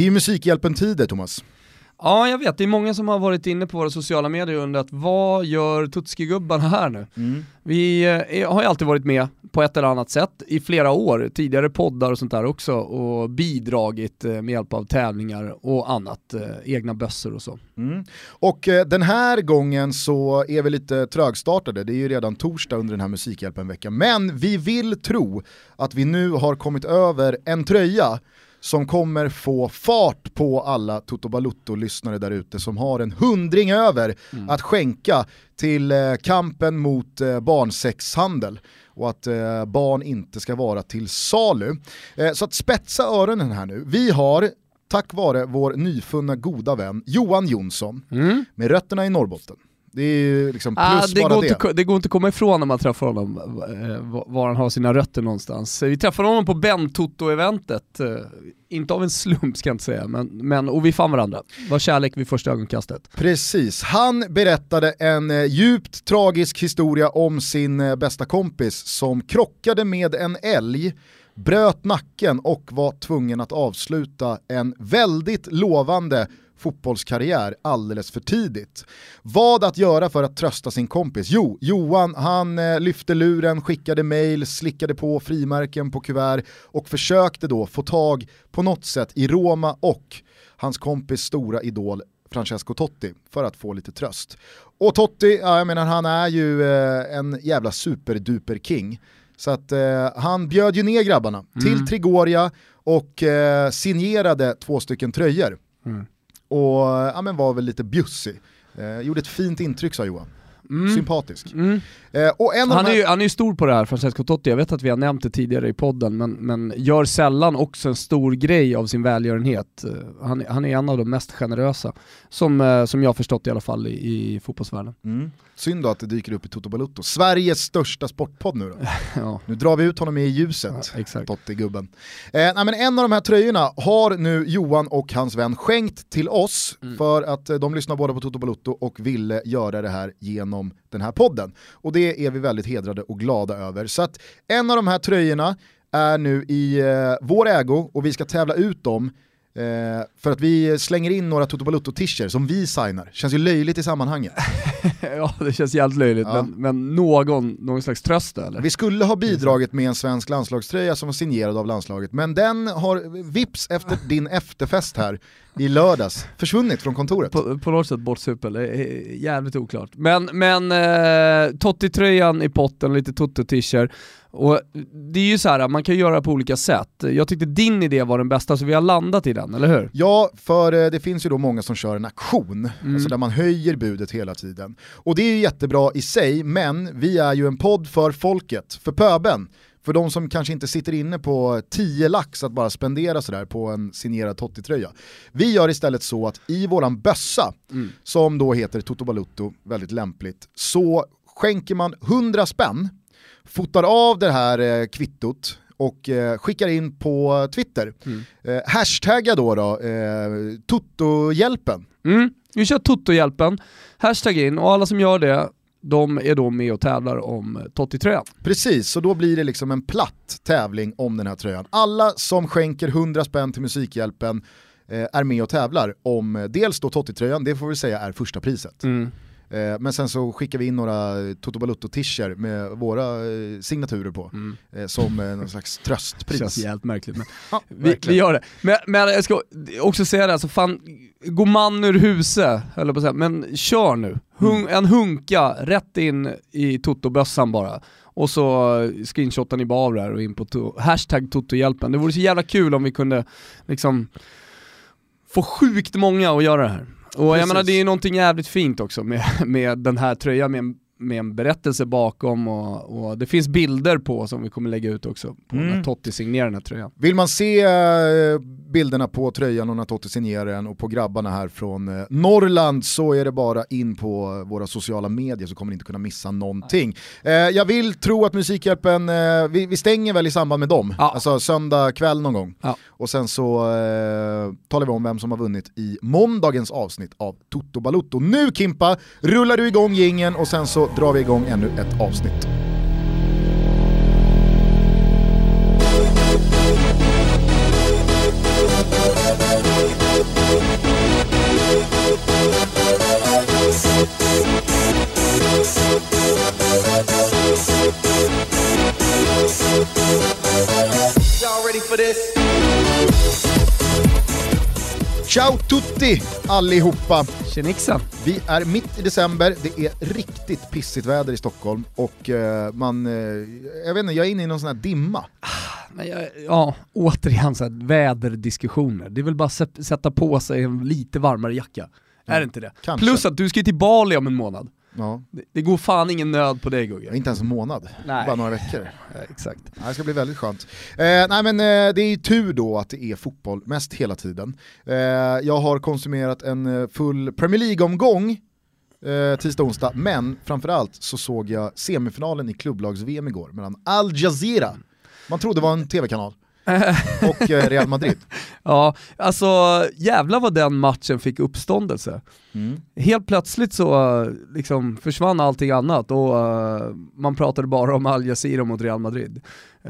Det är ju Musikhjälpen-tider Thomas. Ja, jag vet. Det är många som har varit inne på våra sociala medier och undrat vad gör Tutski-gubbarna här nu? Mm. Vi eh, har ju alltid varit med på ett eller annat sätt i flera år, tidigare poddar och sånt där också och bidragit eh, med hjälp av tävlingar och annat, eh, egna bössor och så. Mm. Och den här gången så är vi lite trögstartade, det är ju redan torsdag under den här Musikhjälpen-veckan, men vi vill tro att vi nu har kommit över en tröja som kommer få fart på alla Toto Balutto-lyssnare där ute som har en hundring över mm. att skänka till eh, kampen mot eh, barnsexhandel och att eh, barn inte ska vara till salu. Så att spetsa öronen här nu. Vi har tack vare vår nyfunna goda vän Johan Jonsson mm. med rötterna i Norrbotten det är ju liksom plus ah, det bara går det. Inte, det går inte att komma ifrån när man träffar honom, eh, var han har sina rötter någonstans. Vi träffade honom på Ben-Toto-eventet, eh, inte av en slump ska jag inte säga, men, men och vi fann varandra. Det var kärlek vid första ögonkastet. Precis, han berättade en eh, djupt tragisk historia om sin bästa kompis som krockade med en älg bröt nacken och var tvungen att avsluta en väldigt lovande fotbollskarriär alldeles för tidigt. Vad att göra för att trösta sin kompis? Jo, Johan han eh, lyfte luren, skickade mail, slickade på frimärken på kuvert och försökte då få tag på något sätt i Roma och hans kompis stora idol Francesco Totti för att få lite tröst. Och Totti, ja, jag menar han är ju eh, en jävla superduper king. Så att eh, han bjöd ju ner grabbarna mm. till Trigoria och eh, signerade två stycken tröjor. Mm och ja, men var väl lite bjussig. Eh, gjorde ett fint intryck sa Johan. Mm. Sympatisk. Mm. Eh, och en han, är ju, han är ju stor på det här, Francesco Totti, jag vet att vi har nämnt det tidigare i podden, men, men gör sällan också en stor grej av sin välgörenhet. Eh, han, han är en av de mest generösa, som, eh, som jag har förstått i alla fall i, i fotbollsvärlden. Mm. Synd då att det dyker upp i Toto Balutto. Sveriges största sportpodd nu då. ja. Nu drar vi ut honom i ljuset, ja, Totti-gubben. Eh, nej, men en av de här tröjorna har nu Johan och hans vän skänkt till oss mm. för att eh, de lyssnar båda på Toto Balutto och ville göra det här genom den här podden. Och det är vi väldigt hedrade och glada över. Så att en av de här tröjorna är nu i eh, vår ägo och vi ska tävla ut dem Eh, för att vi slänger in några Toto Balutto-tischer som vi signar, känns ju löjligt i sammanhanget. ja det känns jävligt löjligt, ja. men, men, någon, någon slags tröst eller? Vi skulle ha bidragit med en svensk landslagströja som var signerad av landslaget, men den har vips efter din efterfest här i lördags försvunnit från kontoret. På, på något sätt bortsupen, det är jävligt oklart. Men, men eh, Totti-tröjan i potten, lite Toto-tischer. Och det är ju så här, man kan göra på olika sätt. Jag tyckte din idé var den bästa, så vi har landat i den, eller hur? Ja, för eh, det finns ju då många som kör en auktion, mm. alltså där man höjer budet hela tiden. Och det är ju jättebra i sig, men vi är ju en podd för folket, för pöben. För de som kanske inte sitter inne på 10 lax att bara spendera sådär på en signerad Totti-tröja. Vi gör istället så att i våran bössa, mm. som då heter Toto Balutto, väldigt lämpligt, så skänker man 100 spänn fotar av det här eh, kvittot och eh, skickar in på Twitter. Mm. Eh, hashtagga då, då eh, Toto-hjälpen. Mm. Vi kör Toto-hjälpen, hashtag in och alla som gör det de är då med och tävlar om Totti-tröjan. Precis, så då blir det liksom en platt tävling om den här tröjan. Alla som skänker 100 spänn till Musikhjälpen eh, är med och tävlar om eh, dels då Totti-tröjan, det får vi säga är första priset. Mm. Eh, men sen så skickar vi in några Toto Balutto-tischer med våra eh, signaturer på, mm. eh, som eh, någon slags tröstpris. Känns jävligt märkligt men ja, vi, vi, gör det. Men, men jag ska också säga det, alltså fan, gå man ur huset, eller på säga, men kör nu. Hung, mm. En hunka rätt in i Toto-bössan bara. Och så screenshotar ni bara av det här och in på to hashtag Toto-hjälpen. Det vore så jävla kul om vi kunde liksom få sjukt många att göra det här. Och Precis. jag menar det är någonting jävligt fint också med, med den här tröjan med en med en berättelse bakom och, och, det finns bilder på som vi kommer lägga ut också på mm. när Totti signerar den här tröjan. Vill man se eh, bilderna på tröjan och när Totti signerar den och på grabbarna här från eh, Norrland så är det bara in på våra sociala medier så kommer ni inte kunna missa någonting. Eh, jag vill tro att Musikhjälpen, vi, vi, stänger väl i samband med dem, ja. alltså söndag kväll någon gång. Ja. Och sen så talar vi om vem som har vunnit i måndagens avsnitt av Toto Balutto. Nu Kimpa, rullar du igång gingen och sen så drar vi igång ännu ett avsnitt. For this? Ciao tutti allihopa! Tjenixen! Vi är mitt i december, det är riktigt pissigt väder i Stockholm och uh, man, uh, jag vet inte, jag är inne i någon sån här dimma. Men jag, ja, återigen så här, väderdiskussioner. Det är väl bara sätta på sig en lite varmare jacka. Ja, är det inte det? Kanske. Plus att du ska till Bali om en månad. Ja. Det, det, går fan ingen nöd på dig Gugge. Inte ens en månad, nej. bara några veckor. Ja, exakt. Det ska bli väldigt skönt. Eh, nej men eh, det är ju tur då att det är fotboll mest hela tiden. Eh, jag har konsumerat en eh, full Premier League-omgång eh, tisdag onsdag, men framförallt så såg jag semifinalen i klubblags-VM igår mellan Al Jazeera, man trodde det var en tv-kanal, och eh, Real Madrid. ja, alltså jävlar vad den matchen fick uppståndelse. Mm. Helt plötsligt så liksom, försvann allting annat och uh, man pratade bara om Al Jazeera mot Real Madrid.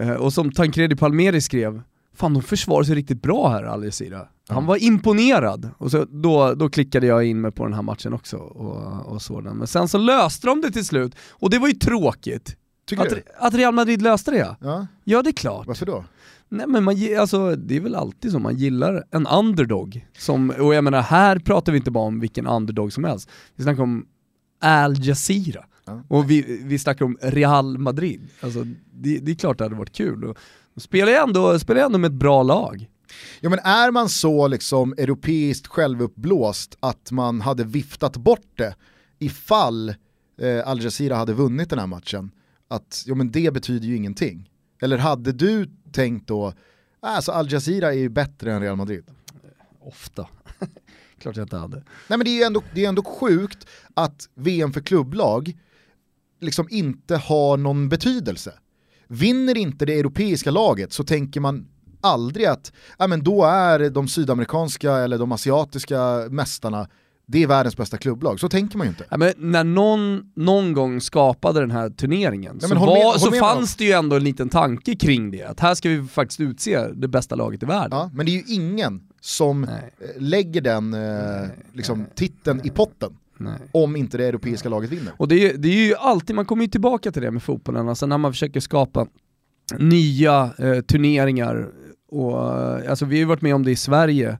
Uh, och som Tancredi Palmeri skrev, fan de försvarar sig riktigt bra här Al Jazeera. Han var imponerad, och så, då, då klickade jag in mig på den här matchen också och, och såg den. Men sen så löste de det till slut, och det var ju tråkigt. Att, att, Real Madrid löste det ja. Ja det är klart. Varför då? Nej men man, alltså, det är väl alltid så, man gillar en underdog. Som, och jag menar, här pratar vi inte bara om vilken underdog som helst. Vi snackar om Al Jazeera. Ja. Och vi, vi snackar om Real Madrid. Alltså, det, det är klart det hade varit kul. Och, och spelar jag ändå, spelar ändå med ett bra lag. Ja men är man så liksom europeiskt självuppblåst att man hade viftat bort det ifall eh, Al Jazeera hade vunnit den här matchen, att ja, men det betyder ju ingenting. Eller hade du tänkt då, alltså Al Jazeera är ju bättre än Real Madrid? Ofta. Klart jag inte hade. Nej men det är ju ändå, det är ändå sjukt att VM för klubblag liksom inte har någon betydelse. Vinner inte det europeiska laget så tänker man aldrig att ja, men då är de sydamerikanska eller de asiatiska mästarna det är världens bästa klubblag, så tänker man ju inte. Ja, men när någon någon gång skapade den här turneringen ja, så, var, med, så fanns det ju ändå en liten tanke kring det, att här ska vi faktiskt utse det bästa laget i världen. Ja, men det är ju ingen som Nej. Eh, lägger den eh, liksom, titeln i potten. Nej. om inte det europeiska laget vinner. Och det är, det är ju alltid, man kommer ju tillbaka till det med fotbollen, alltså när man försöker skapa nya eh, turneringar, och, eh, alltså vi har ju varit med om det i Sverige,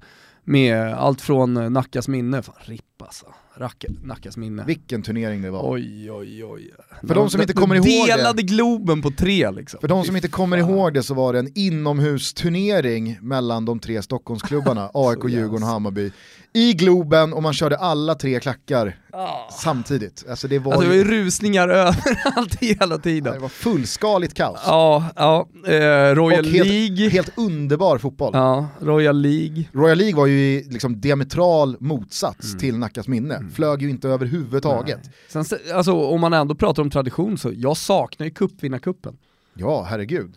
med allt från Nackas minne, fan RIP alltså. Rack, Nackas minne. Vilken turnering det var. Oj oj oj. För de som inte kommer ihåg det. delade Globen på tre liksom. För de som inte kommer ihåg det så var det en inomhusturnering mellan de tre Stockholmsklubbarna, AIK, Djurgården och Hammarby i Globen och man körde alla tre klackar oh. samtidigt. Alltså det var, alltså det var ju rusningar överallt hela tiden. Det var fullskaligt kaos. Ja, ja. Eh, Royal och League. Helt underbar fotboll. Ja, Royal League. Royal League var ju liksom diametral motsats mm. till Nackas minne. Mm. Flög ju inte överhuvudtaget. Sen, alltså, om man ändå pratar om tradition så, jag saknar ju cupvinnarcupen. Ja, herregud.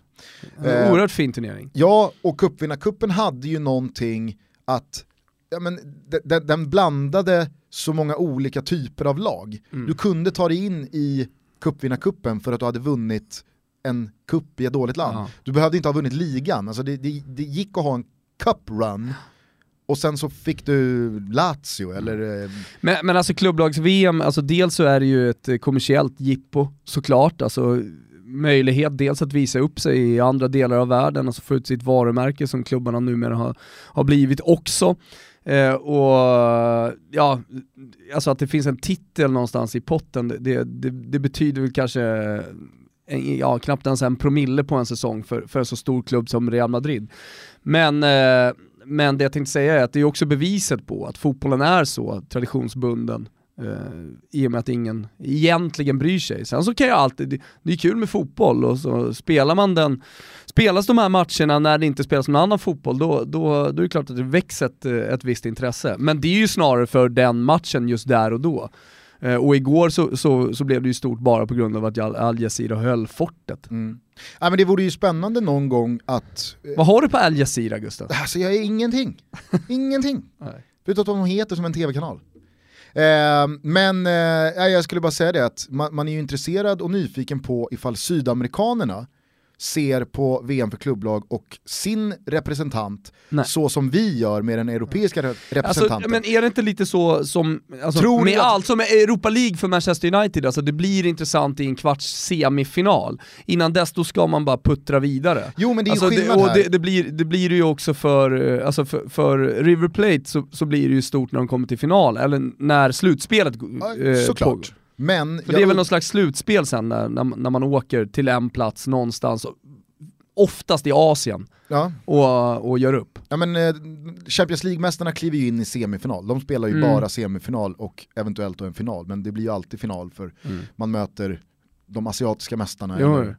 En eh, oerhört fin turnering. Ja, och cupvinnarcupen hade ju någonting att ja, men, den, den blandade så många olika typer av lag. Mm. Du kunde ta dig in i cupvinnarcupen för att du hade vunnit en cup i ett dåligt land. Ja. Du behövde inte ha vunnit ligan, alltså det, det, det gick att ha en cup run och sen så fick du Lazio mm. eller... Eh, men, men alltså klubblags-VM, alltså dels så är det ju ett kommersiellt jippo såklart, alltså möjlighet dels att visa upp sig i andra delar av världen, alltså få ut sitt varumärke som klubbarna numera har, har blivit också. Eh, och ja, alltså att det finns en titel någonstans i potten, det, det, det betyder väl kanske en, ja, knappt ens en promille på en säsong för, för en så stor klubb som Real Madrid. Men, eh, men det jag tänkte säga är att det är också beviset på att fotbollen är så traditionsbunden Uh, I och med att ingen egentligen bryr sig. Sen så kan jag alltid, det, det är kul med fotboll och så spelar man den, spelas de här matcherna när det inte spelas någon annan fotboll, då, då, då är det klart att det växer ett, eh, ett visst intresse. Men det är ju snarare för den matchen just där och då. Uh, och igår så, så, så, blev det ju stort bara på grund av att Al Jazeera höll fortet. Mm. Ja, men det vore ju spännande någon gång att... Uh, Vad har du på Al Jazeera Gustav? Alltså jag är ingenting. ingenting. Förutom att de heter som en tv-kanal. Eh, men eh, jag skulle bara säga det att man, man, är ju intresserad och nyfiken på ifall sydamerikanerna ser på VM för klubblag och sin representant Nej. så som vi gör med den europeiska representanten. Alltså, men är det inte lite så som, alltså, Tror med att... allt som är Europa League för Manchester United, alltså det blir intressant i en kvarts semifinal. Innan dess då ska man bara puttra vidare. Jo men det är alltså, skillnad det, och det, det, blir, det blir ju också för, eh, alltså för, för River Plate så, så blir det ju stort när de kommer till final, eller när slutspelet ja, eh, Såklart. Pågår. Men För det är väl någon slags slutspel sen när, när, när man åker till en plats någonstans, oftast i Asien, ja. och, och gör upp. Ja, men, eh, Champions League-mästarna kliver ju in i semifinal, de spelar ju mm. bara semifinal och eventuellt då en final, men det blir ju alltid final för mm. man möter de asiatiska mästarna. Jo. Eller,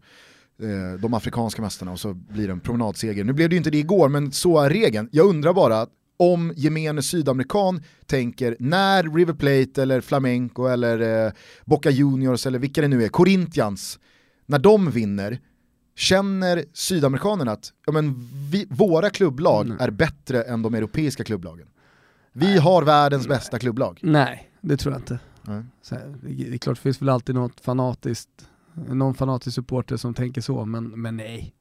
eh, de afrikanska mästarna och så blir det en promenadseger. Nu blev det ju inte det igår, men så är regeln. Jag undrar bara, om gemene sydamerikan tänker när River Plate eller Flamenco eller eh, Boca Juniors eller vilka det nu är, Corinthians, när de vinner, känner sydamerikanerna att ja, men vi, våra klubblag mm. är bättre än de europeiska klubblagen? Vi Nej. har världens Nej. bästa klubblag. Nej, det tror jag inte. Så, det är klart, det finns väl alltid något fanatiskt, någon fanatisk supporter som tänker så, men, men nej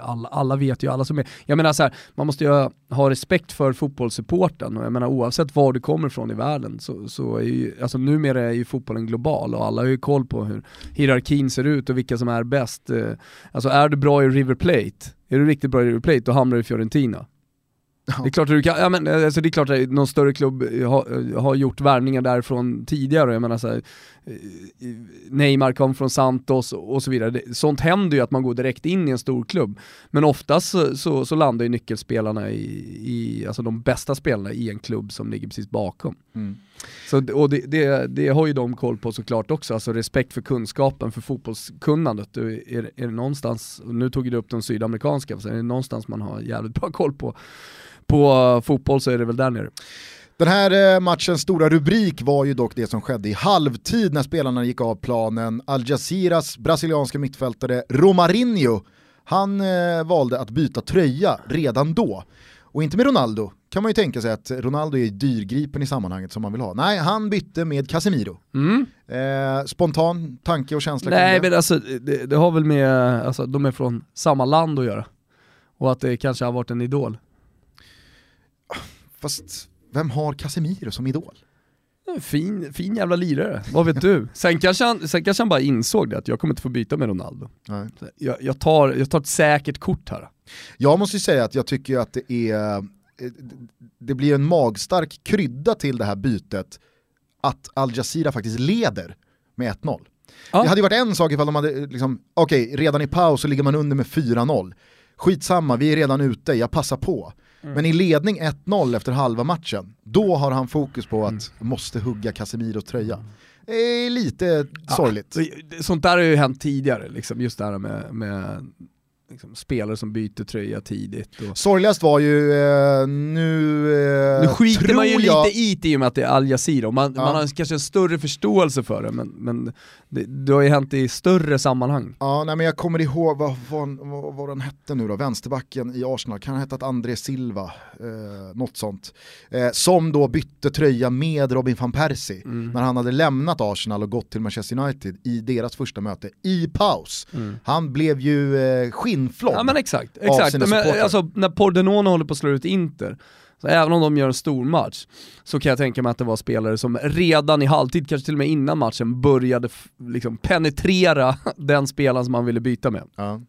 alla, alla, vet ju, alla som är, jag menar så här, man måste ju ha respekt för fotbollssupporten och jag menar oavsett var du kommer ifrån i världen så, så är ju, alltså numera är ju fotbollen global och alla har ju koll på hur hierarkin ser ut och vilka som är bäst. Eh, alltså är du bra i River Plate, är du riktigt bra i River Plate då hamnar du i Fiorentina. Det är klart att du kan, ja, men, alltså det är klart att någon större klubb har, har gjort värvningar därifrån tidigare, jag menar så här, eh, Neymar kom från Santos och så vidare. Sånt händer ju att man går direkt in i en stor klubb. Men oftast så, så, så landar ju nyckelspelarna i, i, alltså de bästa spelarna i en klubb som ligger precis bakom. Mm. Så, och det, det, det, har ju de koll på såklart också, alltså respekt för kunskapen, för fotbollskunnandet. Är, är det någonstans, nu tog du upp de sydamerikanska, så är det någonstans man har jävligt bra koll på på fotboll så är det väl där nere. Den här eh, matchens stora rubrik var ju dock det som skedde i halvtid när spelarna gick av planen. Al Jazeeras brasilianska mittfältare Romarinho, han eh, valde att byta tröja redan då. Och inte med Ronaldo, kan man ju tänka sig att Ronaldo är dyrgripen i sammanhanget som man vill ha. Nej, han bytte med Casemiro. Mm. Eh, spontan tanke och känsla Nej men alltså det, det, har väl med, alltså de är från samma land att göra. Och att det kanske har varit en idol. Fast vem har Casemiro som idol? Fin, fin jävla lirare, vad vet du? Sen kanske, han, sen kanske han bara insåg det, att jag kommer inte få byta med Ronaldo. Jag, jag, tar, jag tar ett säkert kort här. Jag måste ju säga att jag tycker att det är, det blir en magstark krydda till det här bytet, att Al Jazeera faktiskt leder med 1-0. Ja. Det hade ju varit en sak ifall de hade, liksom, okej, okay, redan i paus så ligger man under med 4-0. Skitsamma, vi är redan ute, jag passar på. Mm. Men i ledning 1-0 efter halva matchen, då har han fokus på att mm. måste hugga Casemiros tröja. Det är lite ja, sorgligt. Sånt där har ju hänt tidigare, liksom, just det här med, med liksom, spelare som byter tröja tidigt. Och... Sorgligast var ju eh, nu... Eh, nu skiter man ju jag... lite i det i och med att det är Al Jazeera, man, ja. man har kanske en större förståelse för det, men, men det, det har ju hänt i större sammanhang. Ja, nej, men jag kommer ihåg, vad, vad, vad, vad den hette nu då, vänsterbacken i Arsenal, kan ha hetat André Silva, eh, något sånt. Eh, som då bytte tröja med Robin van Persie mm. när han hade lämnat Arsenal och gått till Manchester United i deras första möte i paus. Mm. Han blev ju eh, skinnflådd Ja men exakt, exakt. Men, alltså, när Pordenone håller på att slå ut Inter, så även om de gör en stor match, så kan jag tänka mig att det var spelare som redan i halvtid, kanske till och med innan matchen, började liksom penetrera den spelaren som man ville byta med. Ja.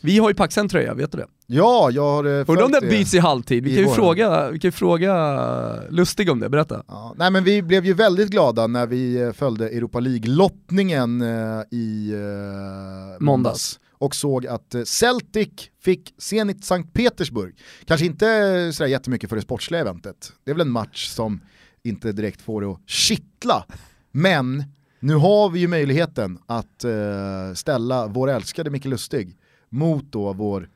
Vi har ju Paxen tröja, vet du det? Ja, jag har eh, Undrar om det byts i halvtid? Vi kan, ju fråga, vi kan ju fråga Lustig om det, berätta. Ja, nej men vi blev ju väldigt glada när vi eh, följde Europa League-lottningen eh, i eh, måndags och såg att eh, Celtic fick Zenit Sankt Petersburg. Kanske inte eh, sådär jättemycket för det sportsliga eventet, det är väl en match som inte direkt får det att kittla. Men nu har vi ju möjligheten att eh, ställa vår älskade Micke Lustig mot då vår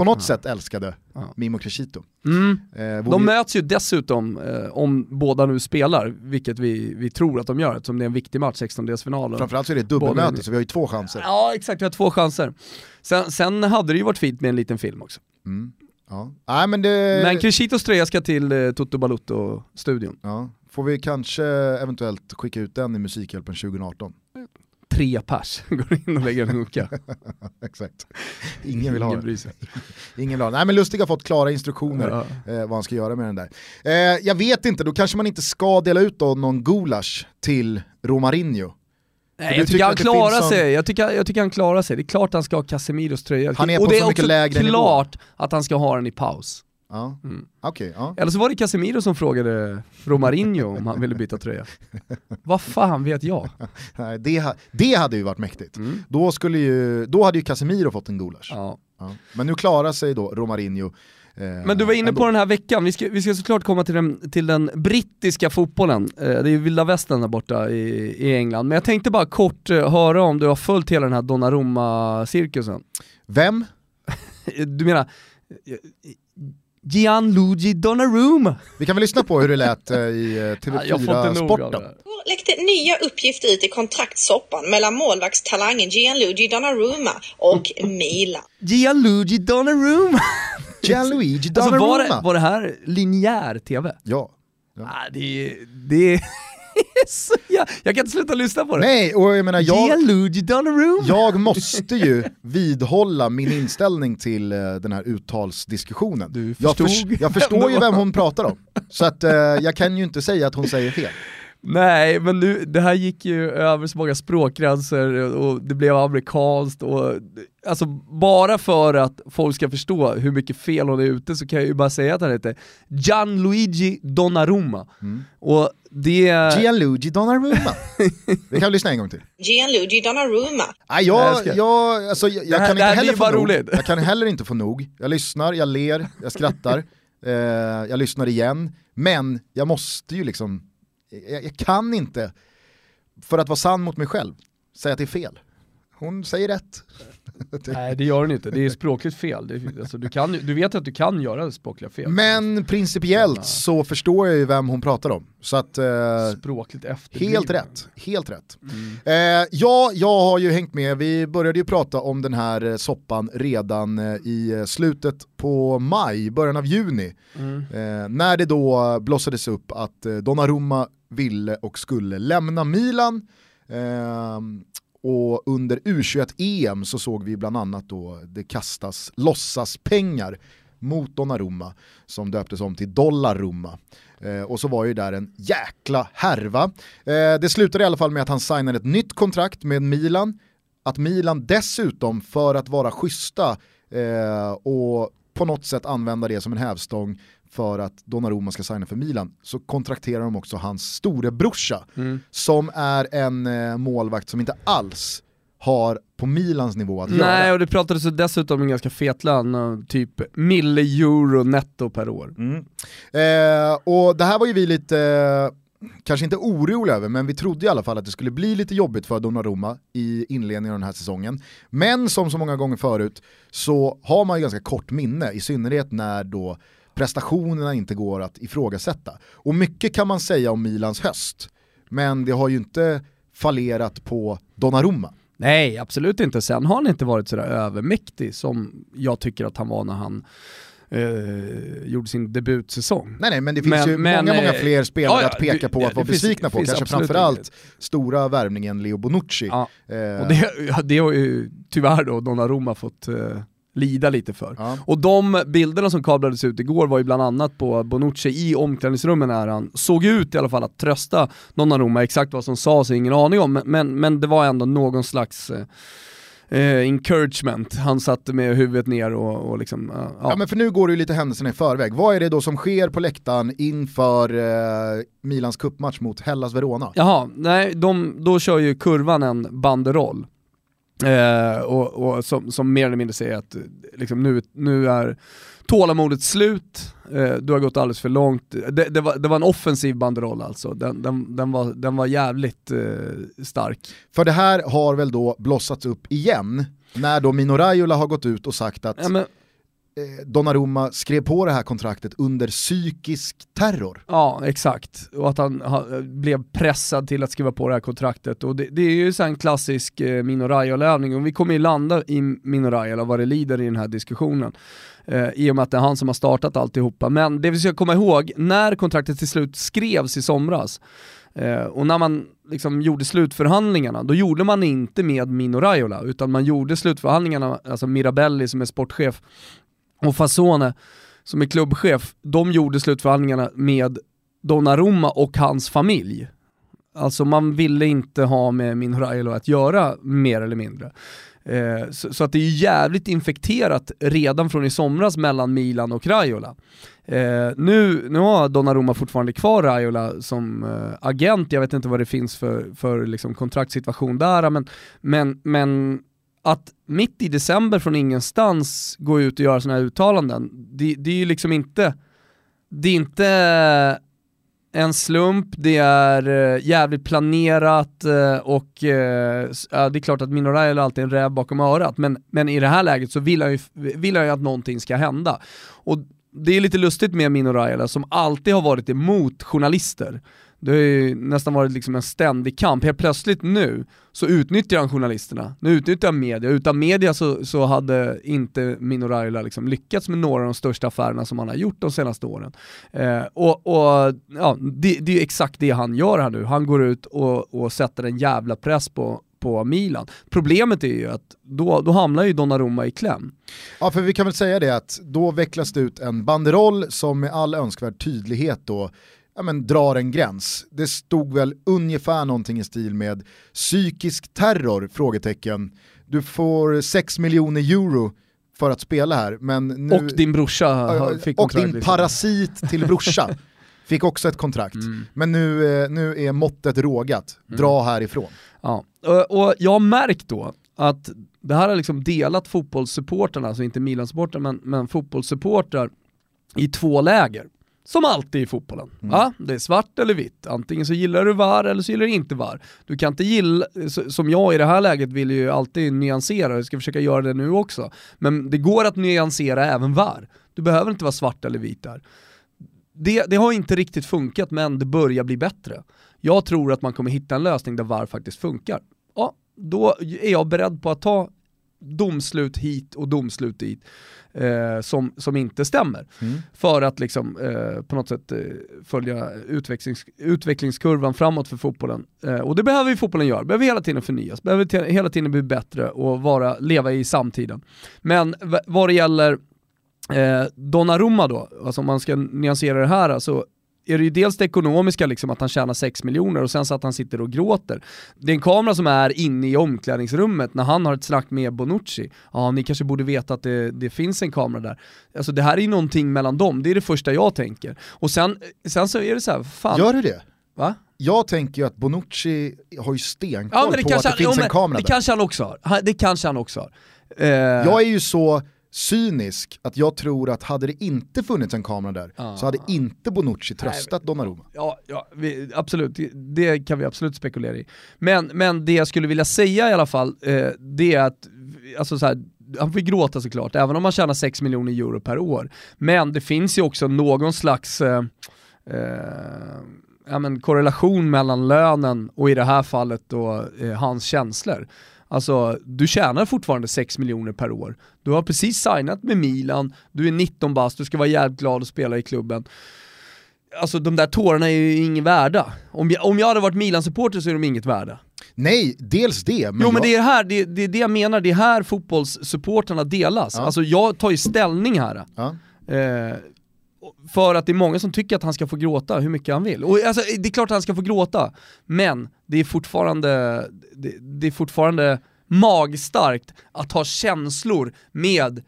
på något sätt älskade. Mimo Crescito. Mm. Eh, de möts ju dessutom, eh, om båda nu spelar, vilket vi, vi tror att de gör, eftersom det är en viktig match, 16-delsfinalen. Framförallt så är det ett dubbelmöte, så vi har ju två chanser. Ja exakt, vi har två chanser. Sen, sen hade det ju varit fint med en liten film också. Mm. Ja. Nej, men det... men Crescitos tröja ska till eh, Toto Balutto-studion. Ja. Får vi kanske eventuellt skicka ut den i Musikhjälpen 2018? Tre pers går in och lägger en hooka. Exakt. Ingen vill ha Ingen Ingen vill ha Nej men Lustig har fått klara instruktioner ja. eh, vad han ska göra med den där. Eh, jag vet inte, då kanske man inte ska dela ut då någon gulasch till Romarinho. Nej, jag tycker han klarar sig. Jag tycker, jag tycker han klarar sig. Det är klart han ska ha Casemiros tröja. Han är på och det är också klart att han ska ha den i paus. Ja. Mm. Okay, ja. Eller så var det Casemiro som frågade Romarinho om han ville byta tröja. Vad fan vet jag? Nej, det, det hade ju varit mäktigt. Mm. Då, skulle ju, då hade ju Casemiro fått en gulasch. Ja. ja. Men nu klarar sig då Romarinho Eh, Men du var inne på den här veckan, vi ska, vi ska såklart komma till den, till den brittiska fotbollen. Eh, det är ju vilda västern där borta i, i England. Men jag tänkte bara kort eh, höra om du har följt hela den här Donnarumma-cirkusen. Vem? du menar Gianluigi Donnarumma. Vi kan väl lyssna på hur det lät i TV4 Sporten. läckte nya uppgifter ut i kontraktssoppan mellan målvaktstalangen Gianluigi Donnarumma och Milan. Gianluigi Donnarumma! Gianluigi Donnarumma. Alltså var, det, var det här linjär TV? Ja. ja. Ah, det, det jag, jag, kan inte sluta lyssna på det. Nej, och jag menar jag, jag måste ju vidhålla min inställning till uh, den här uttalsdiskussionen. Du jag, för, jag förstår ju vem hon pratar om, så att, uh, jag kan ju inte säga att hon säger fel. Nej, men nu, det här gick ju över så många språkgränser och det blev amerikanskt och alltså bara för att folk ska förstå hur mycket fel hon är ute så kan jag ju bara säga att han heter Gianluigi Donnarumma. Mm. Och det... Gianluigi Donnarumma. Vi kan lyssna en gång till. Gianluigi Donnarumma. Nej, jag, jag, alltså, jag, jag här, kan inte heller få nog. Jag kan heller inte få nog. Jag lyssnar, jag ler, jag skrattar, eh, jag lyssnar igen. Men jag måste ju liksom jag, jag kan inte, för att vara sann mot mig själv, säga att det är fel. Hon säger rätt. Nej det gör hon inte, det är språkligt fel. Det, alltså, du, kan, du vet att du kan göra språkliga fel. Men principiellt så förstår jag ju vem hon pratar om. Så att, eh, språkligt Helt rätt, helt rätt. Mm. Eh, ja, jag har ju hängt med, vi började ju prata om den här eh, soppan redan eh, i eh, slutet på maj, början av juni. Mm. Eh, när det då blossades upp att Donnarumma ville och skulle lämna Milan. Och under U21-EM så såg vi bland annat då det kastas låtsaspengar mot Donnarumma som döptes om till Dollarumma. Eh, och så var ju där en jäkla härva. Eh, det slutade i alla fall med att han signade ett nytt kontrakt med Milan. Att Milan dessutom, för att vara schyssta eh, och på något sätt använda det som en hävstång, för att Donnarumma ska signa för Milan så kontrakterar de också hans storebrorsa mm. som är en eh, målvakt som inte alls har på Milans nivå att Nej, göra. Nej, och det pratades dessutom om en ganska fet lön, typ mille euro netto per år. Mm. Eh, och det här var ju vi lite, eh, kanske inte oroliga över, men vi trodde i alla fall att det skulle bli lite jobbigt för Donnarumma i inledningen av den här säsongen. Men som så många gånger förut så har man ju ganska kort minne, i synnerhet när då prestationerna inte går att ifrågasätta. Och mycket kan man säga om Milans höst, men det har ju inte fallerat på Donnarumma. Nej, absolut inte. Sen har han inte varit sådär övermäktig som jag tycker att han var när han eh, gjorde sin debutsäsong. Nej, nej, men det finns men, ju men, många, många eh, fler spelare ja, att peka på att vara besvikna på. Kanske framförallt stora värvningen Leo Bonucci. Ja. Eh. Och det, det har ju tyvärr då Donnarumma fått eh, lida lite för. Ja. Och de bilderna som kablades ut igår var ju bland annat på Bonucci i omklädningsrummen när han såg ut i alla fall att trösta Donnarumma, exakt vad som sades ingen aning om, men, men det var ändå någon slags eh, eh encouragement. Han satt med huvudet ner och, och liksom, ja. ja. men för nu går det ju lite händelserna i förväg. Vad är det då som sker på läktaren inför eh, Milans kuppmatch mot Hellas Verona? Jaha, nej, de, då kör ju kurvan en banderoll. Eh, och, och som, som, mer eller mindre säger att liksom, nu, nu är tålamodet slut, eh, du har gått alldeles för långt. Det, det, var, det var, en offensiv banderoll alltså, den, den, den, var, den var jävligt eh, stark. För det här har väl då blossats upp igen, när då Mino Raiola har gått ut och sagt att ja, men, Eh, Donnarumma skrev på det här kontraktet under psykisk terror. Ja, exakt. Och att han ha, blev pressad till att skriva på det här kontraktet. Och det, det är ju en klassisk eh, Mino Raiola-övning, och vi kommer ju landa i Mino Raiola, vad det lider i den här diskussionen. Eh, I och med att det är han som har startat alltihopa. Men det vi ska komma ihåg, när kontraktet till slut skrevs i somras, Eh, och när man liksom gjorde slutförhandlingarna, då gjorde man inte med Mino Raiola, utan man gjorde slutförhandlingarna, alltså Mirabelli som är sportchef och Fasone som är klubbchef, de gjorde slutförhandlingarna med Donnarumma och hans familj. Alltså man ville inte ha med min Raiola att göra mer eller mindre. Eh, så, så, att det är jävligt infekterat redan från i somras mellan Milan och Raiola. Eh, nu, nu har Donnarumma fortfarande kvar Raiola som eh, agent, jag vet inte vad det finns för, för liksom kontraktssituation där, men, men, men att mitt i december från ingenstans gå ut och göra sådana här uttalanden, det, det är ju liksom inte, det är inte en slump, det är eh, jävligt planerat eh, och eh, det är klart att Mino är alltid en räv bakom örat, men, men i det här läget så vill han, ju, vill han ju att någonting ska hända. Och det är lite lustigt med Mino Raiola som alltid har varit emot journalister. Det har ju nästan varit liksom en ständig kamp. Helt plötsligt nu så utnyttjar han journalisterna. Nu utnyttjar han media. Utan media så, så hade inte Mino Raiola liksom lyckats med några av de största affärerna som han har gjort de senaste åren. Eh, och, och ja, det, det är exakt det han gör här nu. Han går ut och, och sätter en jävla press på, på Milan. Problemet är ju att då, då hamnar ju Donnarumma i kläm. Ja, för vi kan väl säga det att då vecklas det ut en banderoll som med all önskvärd tydlighet då ja, men, drar en gräns. Det stod väl ungefär någonting i stil med psykisk terror? frågetecken. Du får 6 miljoner euro för att spela här. Men nu, och din brorsa fick Och din liksom. parasit till brorsa fick också ett kontrakt. Mm. Men nu, eh, nu är måttet rågat, mm. dra härifrån. Ja. Och jag har märkt då att det här har liksom delat fotbollssupportrarna, alltså inte Milan-supportrar men, men fotbollssupportrar i två läger. Som alltid i fotbollen. Mm. Ja, det är svart eller vitt. Antingen så gillar du VAR eller så gillar du inte VAR. Du kan inte gilla, som jag i det här läget vill ju alltid nyansera, jag ska försöka göra det nu också. Men det går att nyansera även VAR. Du behöver inte vara svart eller vit där. Det, det har inte riktigt funkat men det börjar bli bättre. Jag tror att man kommer hitta en lösning där VAR faktiskt funkar. Ja, då är jag beredd på att ta domslut hit och domslut dit eh, som, som inte stämmer. Mm. För att liksom eh, på något sätt eh, följa utvecklings, utvecklingskurvan framåt för fotbollen. Eh, och det behöver ju fotbollen göra, behöver hela tiden förnyas, behöver hela tiden bli bättre och vara, leva i samtiden. Men vad det gäller eh, Donnarumma då, alltså om man ska nyansera det här, alltså är det ju dels det ekonomiska, liksom, att han tjänar 6 miljoner och sen så att han sitter och gråter. Det är en kamera som är inne i omklädningsrummet när han har ett snack med Bonucci. Ja, ni kanske borde veta att det, det finns en kamera där. Alltså det här är ju någonting mellan dem, det är det första jag tänker. Och sen, sen så är det så här, fan. Gör du det? Va? Jag tänker ju att Bonucci har ju stenkoll ja, på att det han, finns ja, en kamera Det där. kanske han också har. Det kanske han också har. Uh... Jag är ju så cynisk att jag tror att hade det inte funnits en kamera där ah. så hade inte Bonucci tröstat Donnarumma. Ja, ja vi, absolut, det kan vi absolut spekulera i. Men, men det jag skulle vilja säga i alla fall, eh, det är att, alltså så här, han får gråta såklart, även om han tjänar 6 miljoner euro per år. Men det finns ju också någon slags eh, eh, ja, men korrelation mellan lönen och i det här fallet då eh, hans känslor. Alltså, du tjänar fortfarande 6 miljoner per år. Du har precis signat med Milan, du är 19 bast, du ska vara jävligt glad att spela i klubben. Alltså de där tårarna är ju inget värda. Om jag, om jag hade varit Milan-supporter så är de inget värda. Nej, dels det. Men jo jag... men det är, här, det, det är det jag menar, det är här fotbollssupporterna delas. Ja. Alltså jag tar ju ställning här. Ja. Eh, för att det är många som tycker att han ska få gråta hur mycket han vill. Och alltså, det är klart att han ska få gråta, men det är fortfarande, det, det är fortfarande magstarkt att ha känslor med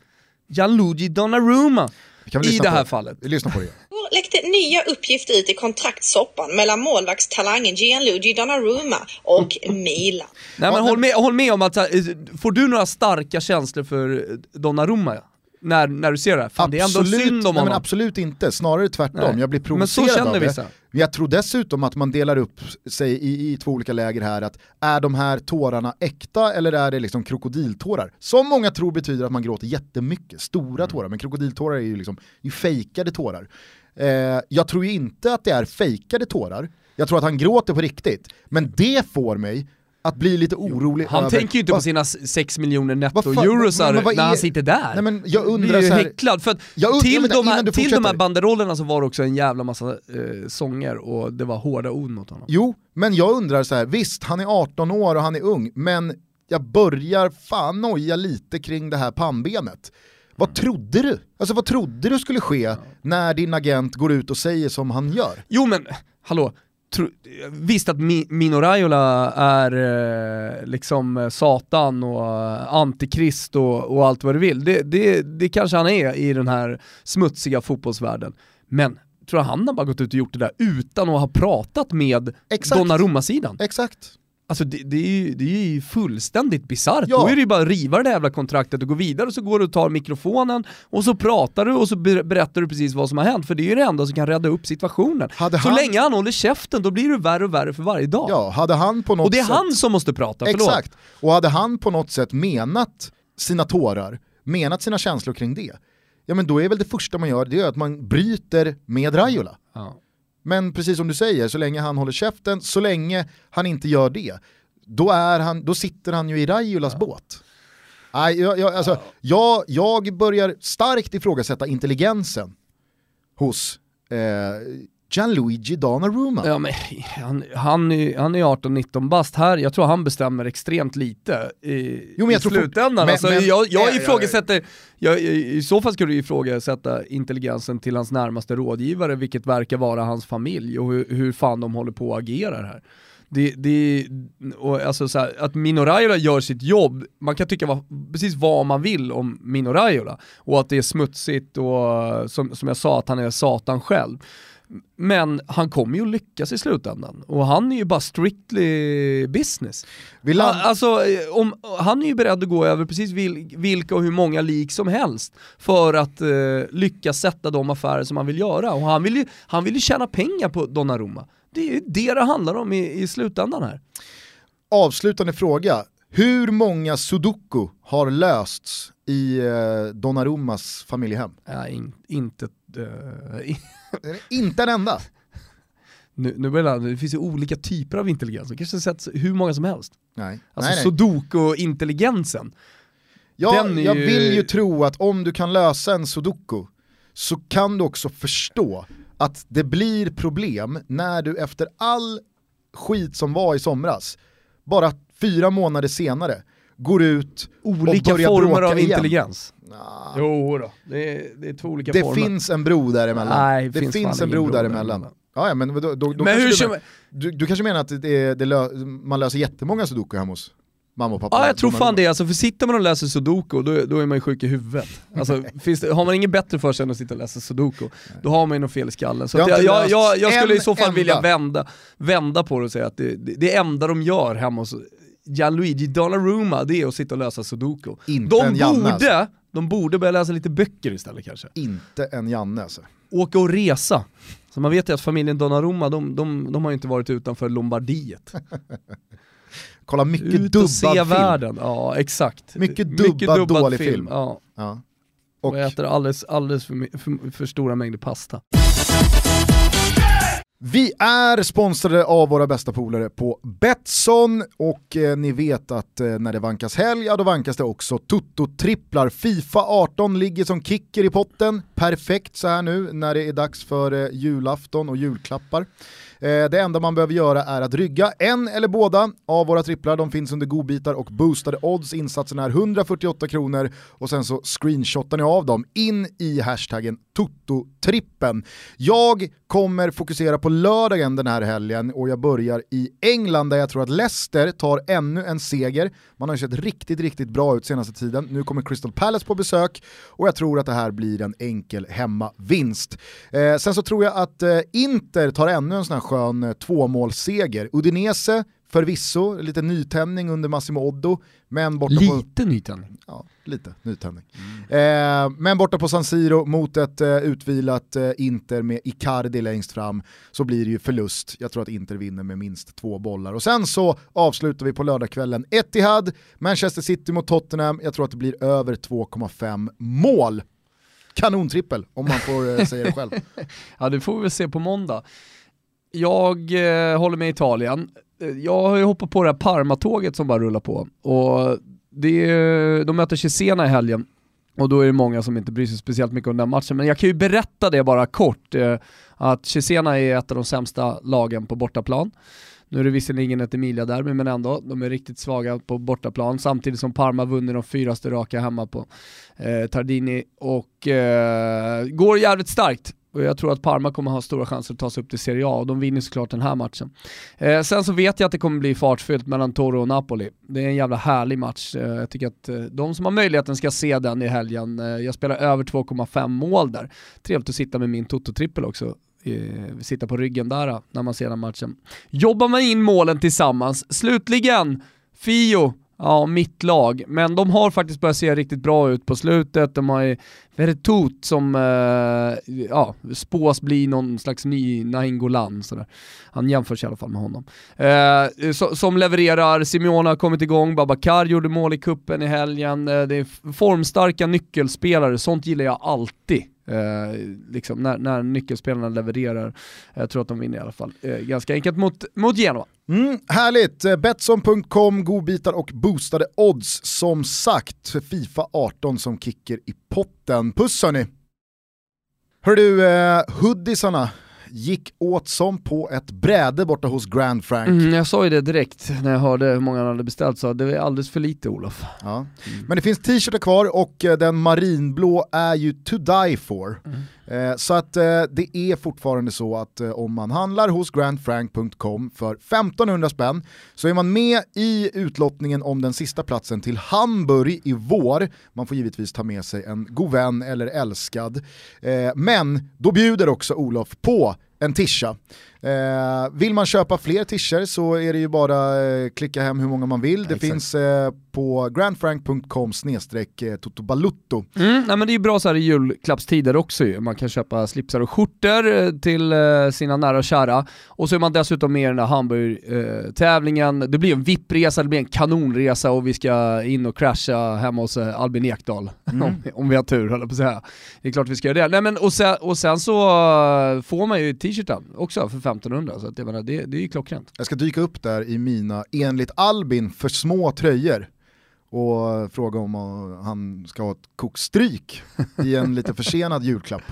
Gianluigi Donnarumma i det här på, fallet. Vi lyssnar på det. läckte nya uppgifter ut i kontraktssoppan mellan målvaktstalangen Gianluigi Donnarumma och Milan. Nej men håll med, håll med om att, får du några starka känslor för Donnarumma? När, när du ser det? Fan, absolut, det är ändå synd om honom. Men absolut inte, snarare tvärtom. Nej. Jag blir provocerad Men så känner av vissa. det. Jag tror dessutom att man delar upp sig i, i två olika läger här, att är de här tårarna äkta eller är det liksom krokodiltårar? Som många tror betyder att man gråter jättemycket, stora mm. tårar, men krokodiltårar är ju liksom är fejkade tårar. Eh, jag tror ju inte att det är fejkade tårar, jag tror att han gråter på riktigt, men det får mig att bli lite orolig Han över, tänker ju inte va, på sina 6 miljoner netto-eurosar när är- han sitter där. Nej, men jag blir undrar ju så här- häcklad, för att Jag undrar- till, men de här, till de här banderollerna så var det också en jävla massa eh, sånger och det var hårda ord mot honom. Jo, men jag undrar så här, visst han är 18 år och han är ung, men jag börjar fan noja lite kring det här pannbenet. Vad Mm. trodde du? Alltså vad trodde du skulle ske när din agent går ut och säger som han gör? Jo men, hallå, tro, visst att Mi, Mino Raiola är eh, liksom eh, Satan och eh, antikrist och, och allt vad du vill. Det, det, det kanske han är i den här smutsiga fotbollsvärlden. Men tror jag han har bara gått ut och gjort det där utan att ha pratat med Exakt. Donnarumma-sidan? Exakt. Alltså det, det, är ju, det är ju fullständigt bisarrt. Ja. Då är det ju bara att riva det där jävla kontraktet och gå vidare och så går du och tar mikrofonen och så pratar du och så ber- berättar du precis vad som har hänt. För det är ju det enda som kan rädda upp situationen. Hade så han- länge han håller käften då blir det värre och värre för varje dag. Ja, hade han på något och det är sätt... han som måste prata, förlåt. Exakt, och hade han på något sätt menat sina tårar, menat sina känslor kring det, ja men då är väl det första man gör, det är att man bryter med Raiola. Ja. Men precis som du säger, så länge han håller käften, så länge han inte gör det, då, är han, då sitter han ju i Raiolas båt. Nej, jag, jag, alltså, jag, jag börjar starkt ifrågasätta intelligensen hos eh, Gianluigi Donnarumma. Ja, men han, han, är, han är 18-19 bast här, jag tror han bestämmer extremt lite i, Jo, men jag i tror slutändan. men- alltså, men- jag, jag Nej, ifrågasätter, jag, i så fall skulle du ifrågasätta intelligensen till hans närmaste rådgivare, vilket verkar vara hans familj och hur, hur fan de håller på och agerar här. Det, det, och alltså så här, att Mino Raiola gör sitt jobb, man kan tycka vad, precis vad man vill om Mino Raiola och att det är smutsigt och som, som jag sa att han är satan själv. Men han kommer ju lyckas i slutändan och han är ju bara strictly business. Vi land- Han, alltså, eh, om, han är ju beredd att gå över precis vil, vilka och hur många lik som helst för att eh, lyckas sätta de affärer som han vill göra. Och han vill ju, han vill ju tjäna pengar på Donnarumma. Det är ju det det handlar om i, i slutändan här. Avslutande fråga, hur många sudoku har lösts i eh, Donnarummas familjehem? Ja, in, inte... i- Inte en enda. nu, nu börjar jag- det finns ju olika typer av intelligens, det kanske sätts hur många som helst. Nej. Alltså sudoku-intelligensen. Ja, är jag ju- vill ju tro att om du kan lösa en sudoku så kan du också förstå att det blir problem när du efter all skit som var i somras, bara fyra månader senare, går ut Olika och börjar former bråka av igen. intelligens. Nah, Jo då. Det är, det är två olika det former. finns en bro däremellan. Nej, det finns finns, en bro bro däremellan. däremellan. Ja, ja, men då, då, då Men kanske hur du, kanske menar att det, det lö, man löser jättemånga sudoku hemma hos mamma och pappa? Ja jag tror fan det, alltså, för sitter man och läser sudoku då, då är man ju sjuk i huvudet. Alltså, finns det, har man inget bättre för sig än att sitta och läsa sudoku, då har man ju något fel i skallen. Så Jag jag, jag, jag, jag skulle i så fall enda. vilja vända, vända på det och säga att det, det, det enda de gör hemma hos Gianluigi Donnarumma, det är att sitta och läsa sudoku. Inte De en Janne, alltså. borde, de borde börja läsa lite böcker istället kanske. Inte en Janne alltså. Åka och resa. Så man vet ju att familjen Donnarumma, de, de, de har ju inte varit utanför Lombardiet. Kolla mycket Ut dubbad och se film. världen, ja exakt. Mycket dubbad, dålig film. Ja. Ja. Och, Och äter alldeles, alldeles för, för, för stora mängder pasta. Vi är sponsrade av våra bästa polare på Betsson och eh, ni vet att eh, när det vankas helg, ja då vankas det också Toto-tripplar. Fifa 18 ligger som kicker i potten, perfekt så här nu när det är dags för eh, julafton och julklappar. Eh, det enda man behöver göra är att rygga en eller båda av våra tripplar. De finns under godbitar och boostade odds. Insatsen är 148 kronor och sen så screenshotar ni av dem in i hashtaggen Toto-trippen. Jag kommer fokusera på lördagen den här helgen och jag börjar i England där jag tror att Leicester tar ännu en seger. Man har ju sett riktigt, riktigt bra ut senaste tiden. Nu kommer Crystal Palace på besök och jag tror att det här blir en enkel hemmavinst. Eh, sen så tror jag att eh, Inter tar ännu en sån här skön eh, tvåmålsseger. Udinese Förvisso, lite nytändning under Massimo Oddo, men borta på... Lite nytändning. Ja, lite nytändning. Eh, men borta på San Siro mot ett eh, utvilat eh, Inter med Icardi längst fram så blir det ju förlust. Jag tror att Inter vinner med minst två bollar. Och sen så avslutar vi på lördagskvällen Etihad, Manchester City mot Tottenham. Jag tror att det blir över 2,5 mål. Kanontrippel om man får eh, säga det själv. Ja det får vi väl se på måndag. Jag eh, håller med Italien. Eh, jag har ju hoppat på det här Parma-tåget som bara rullar på. Och det är, de möter Cesena i helgen. Och då är det många som inte bryr sig speciellt mycket om den matchen. Men jag kan ju berätta det bara kort, eh, att Cesena är ett av de sämsta lagen på bortaplan. Nu är det visserligen ett Emilia-derby men ändå, de är riktigt svaga på bortaplan samtidigt som Parma vunnit de fyraste raka hemma på eh, Tardini och eh, går jävligt starkt. Och jag tror att Parma kommer ha stora chanser att ta sig upp till Serie A och de vinner såklart den här matchen. Eh, sen så vet jag att det kommer bli fartfyllt mellan Toro och Napoli. Det är en jävla härlig match. Eh, jag tycker att eh, de som har möjligheten ska se den i helgen. Eh, jag spelar över 2,5 mål där. Trevligt att sitta med min Toto-trippel också eh, sitta på ryggen där eh, när man ser den matchen. Jobbar man in målen tillsammans. Slutligen, Fio, ja mitt lag, men de har faktiskt börjat se riktigt bra ut på slutet. De har ju Vertut som eh, ja, spås bli någon slags ny Nainggolan. Han jämförs i alla fall med honom. Eh, so som levererar, Simeone har kommit igång, Babakar gjorde mål i kuppen i helgen. Eh, det är formstarka nyckelspelare, sånt gillar jag alltid. Eh, liksom när, när nyckelspelarna levererar. Jag tror att de vinner i alla fall. Eh, ganska enkelt mot, mot Genoa. Mm, härligt! Eh, Betsson.com, godbitar och boostade odds. Som sagt, Fifa 18 som kicker i potten. Puss hörni! Hör du, eh, hoodiesarna gick åt som på ett bräde borta hos Grand Frank. Mm, jag sa ju det direkt när jag hörde hur många han hade beställt, så det är alldeles för lite Olof. Ja. Men det finns t-shirtar kvar och eh, den marinblå är ju to die for. Mm. Eh, så att eh, det är fortfarande så att eh, om man handlar hos grandfrank.com för 1500 spänn så är man med i utlottningen om den sista platsen till Hamburg i vår. Man får givetvis ta med sig en god vän eller älskad. Men då bjuder också Olof på en tisha. Eh, vill man köpa fler tischer så är det ju bara eh, klicka hem hur många man vill. Det Exakt. finns eh, på grandfrank.com snedstreck eh, totobalutto. Mm, nej, men det är bra så här i julklappstider också ju. Man kan köpa slipsar och skjortor eh, till eh, sina nära och kära. Och så är man dessutom med i den här Hamburg-tävlingen. det blir en VIP-resa, det blir en kanonresa och vi ska in och crasha hemma hos Albin Ekdal. Mm. om, om, vi har tur höll jag på att säga. Det är klart vi ska göra det. Nej, men, och, sen, och sen så får man ju t-shirten också för 1500, så att jag menar, det, det är ju klockrent. Jag ska dyka upp där i mina, enligt Albin, för små tröjor och fråga om han ska ha ett kokstryk i en lite försenad julklapp.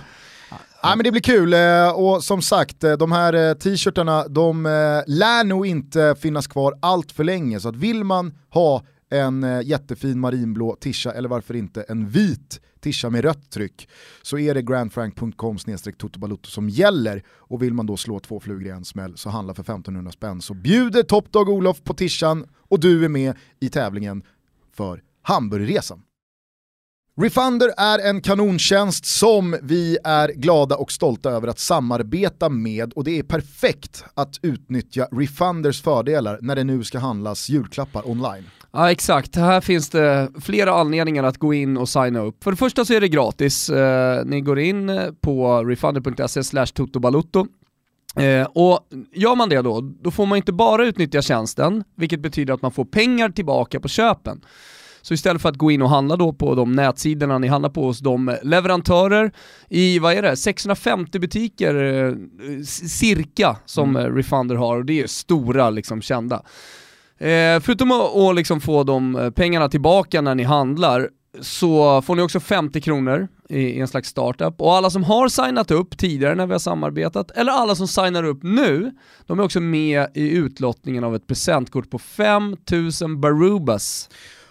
Ja, men det blir kul eh, och som sagt eh, de här eh, t-shirtarna de lär nog inte finnas kvar allt för länge så att vill man ha en jättefin marinblå tisha eller varför inte en vit tisha med rött tryck så är det grandfrank.com totobalutto som gäller och vill man då slå två flugor i en smäll så handla för 1500 spänn så bjuder Topdog Olof på tishan och du är med i tävlingen för Hamburgresan. Refunder är en kanontjänst som vi är glada och stolta över att samarbeta med och det är perfekt att utnyttja Refunders fördelar när det nu ska handlas julklappar online. Ja exakt, här finns det flera anledningar att gå in och signa upp. För det första så är det gratis. Eh, ni går in på refunder.se slash totobalutto Eh, och gör man det då, då får man inte bara utnyttja tjänsten, vilket betyder att man får pengar tillbaka på köpen. Så istället för att gå in och handla då på de nätsidorna ni handlar på hos de leverantörer i, vad är det, 650 butiker eh, cirka som mm. Refunder har och det är stora liksom kända. Eh, förutom att, att liksom få de eh, pengarna tillbaka när ni handlar så får ni också 50 kronor i en slags startup. Och alla som har signat upp tidigare när vi har samarbetat, eller alla som signar upp nu, de är också med i utlottningen av ett presentkort på 5000 Barubas.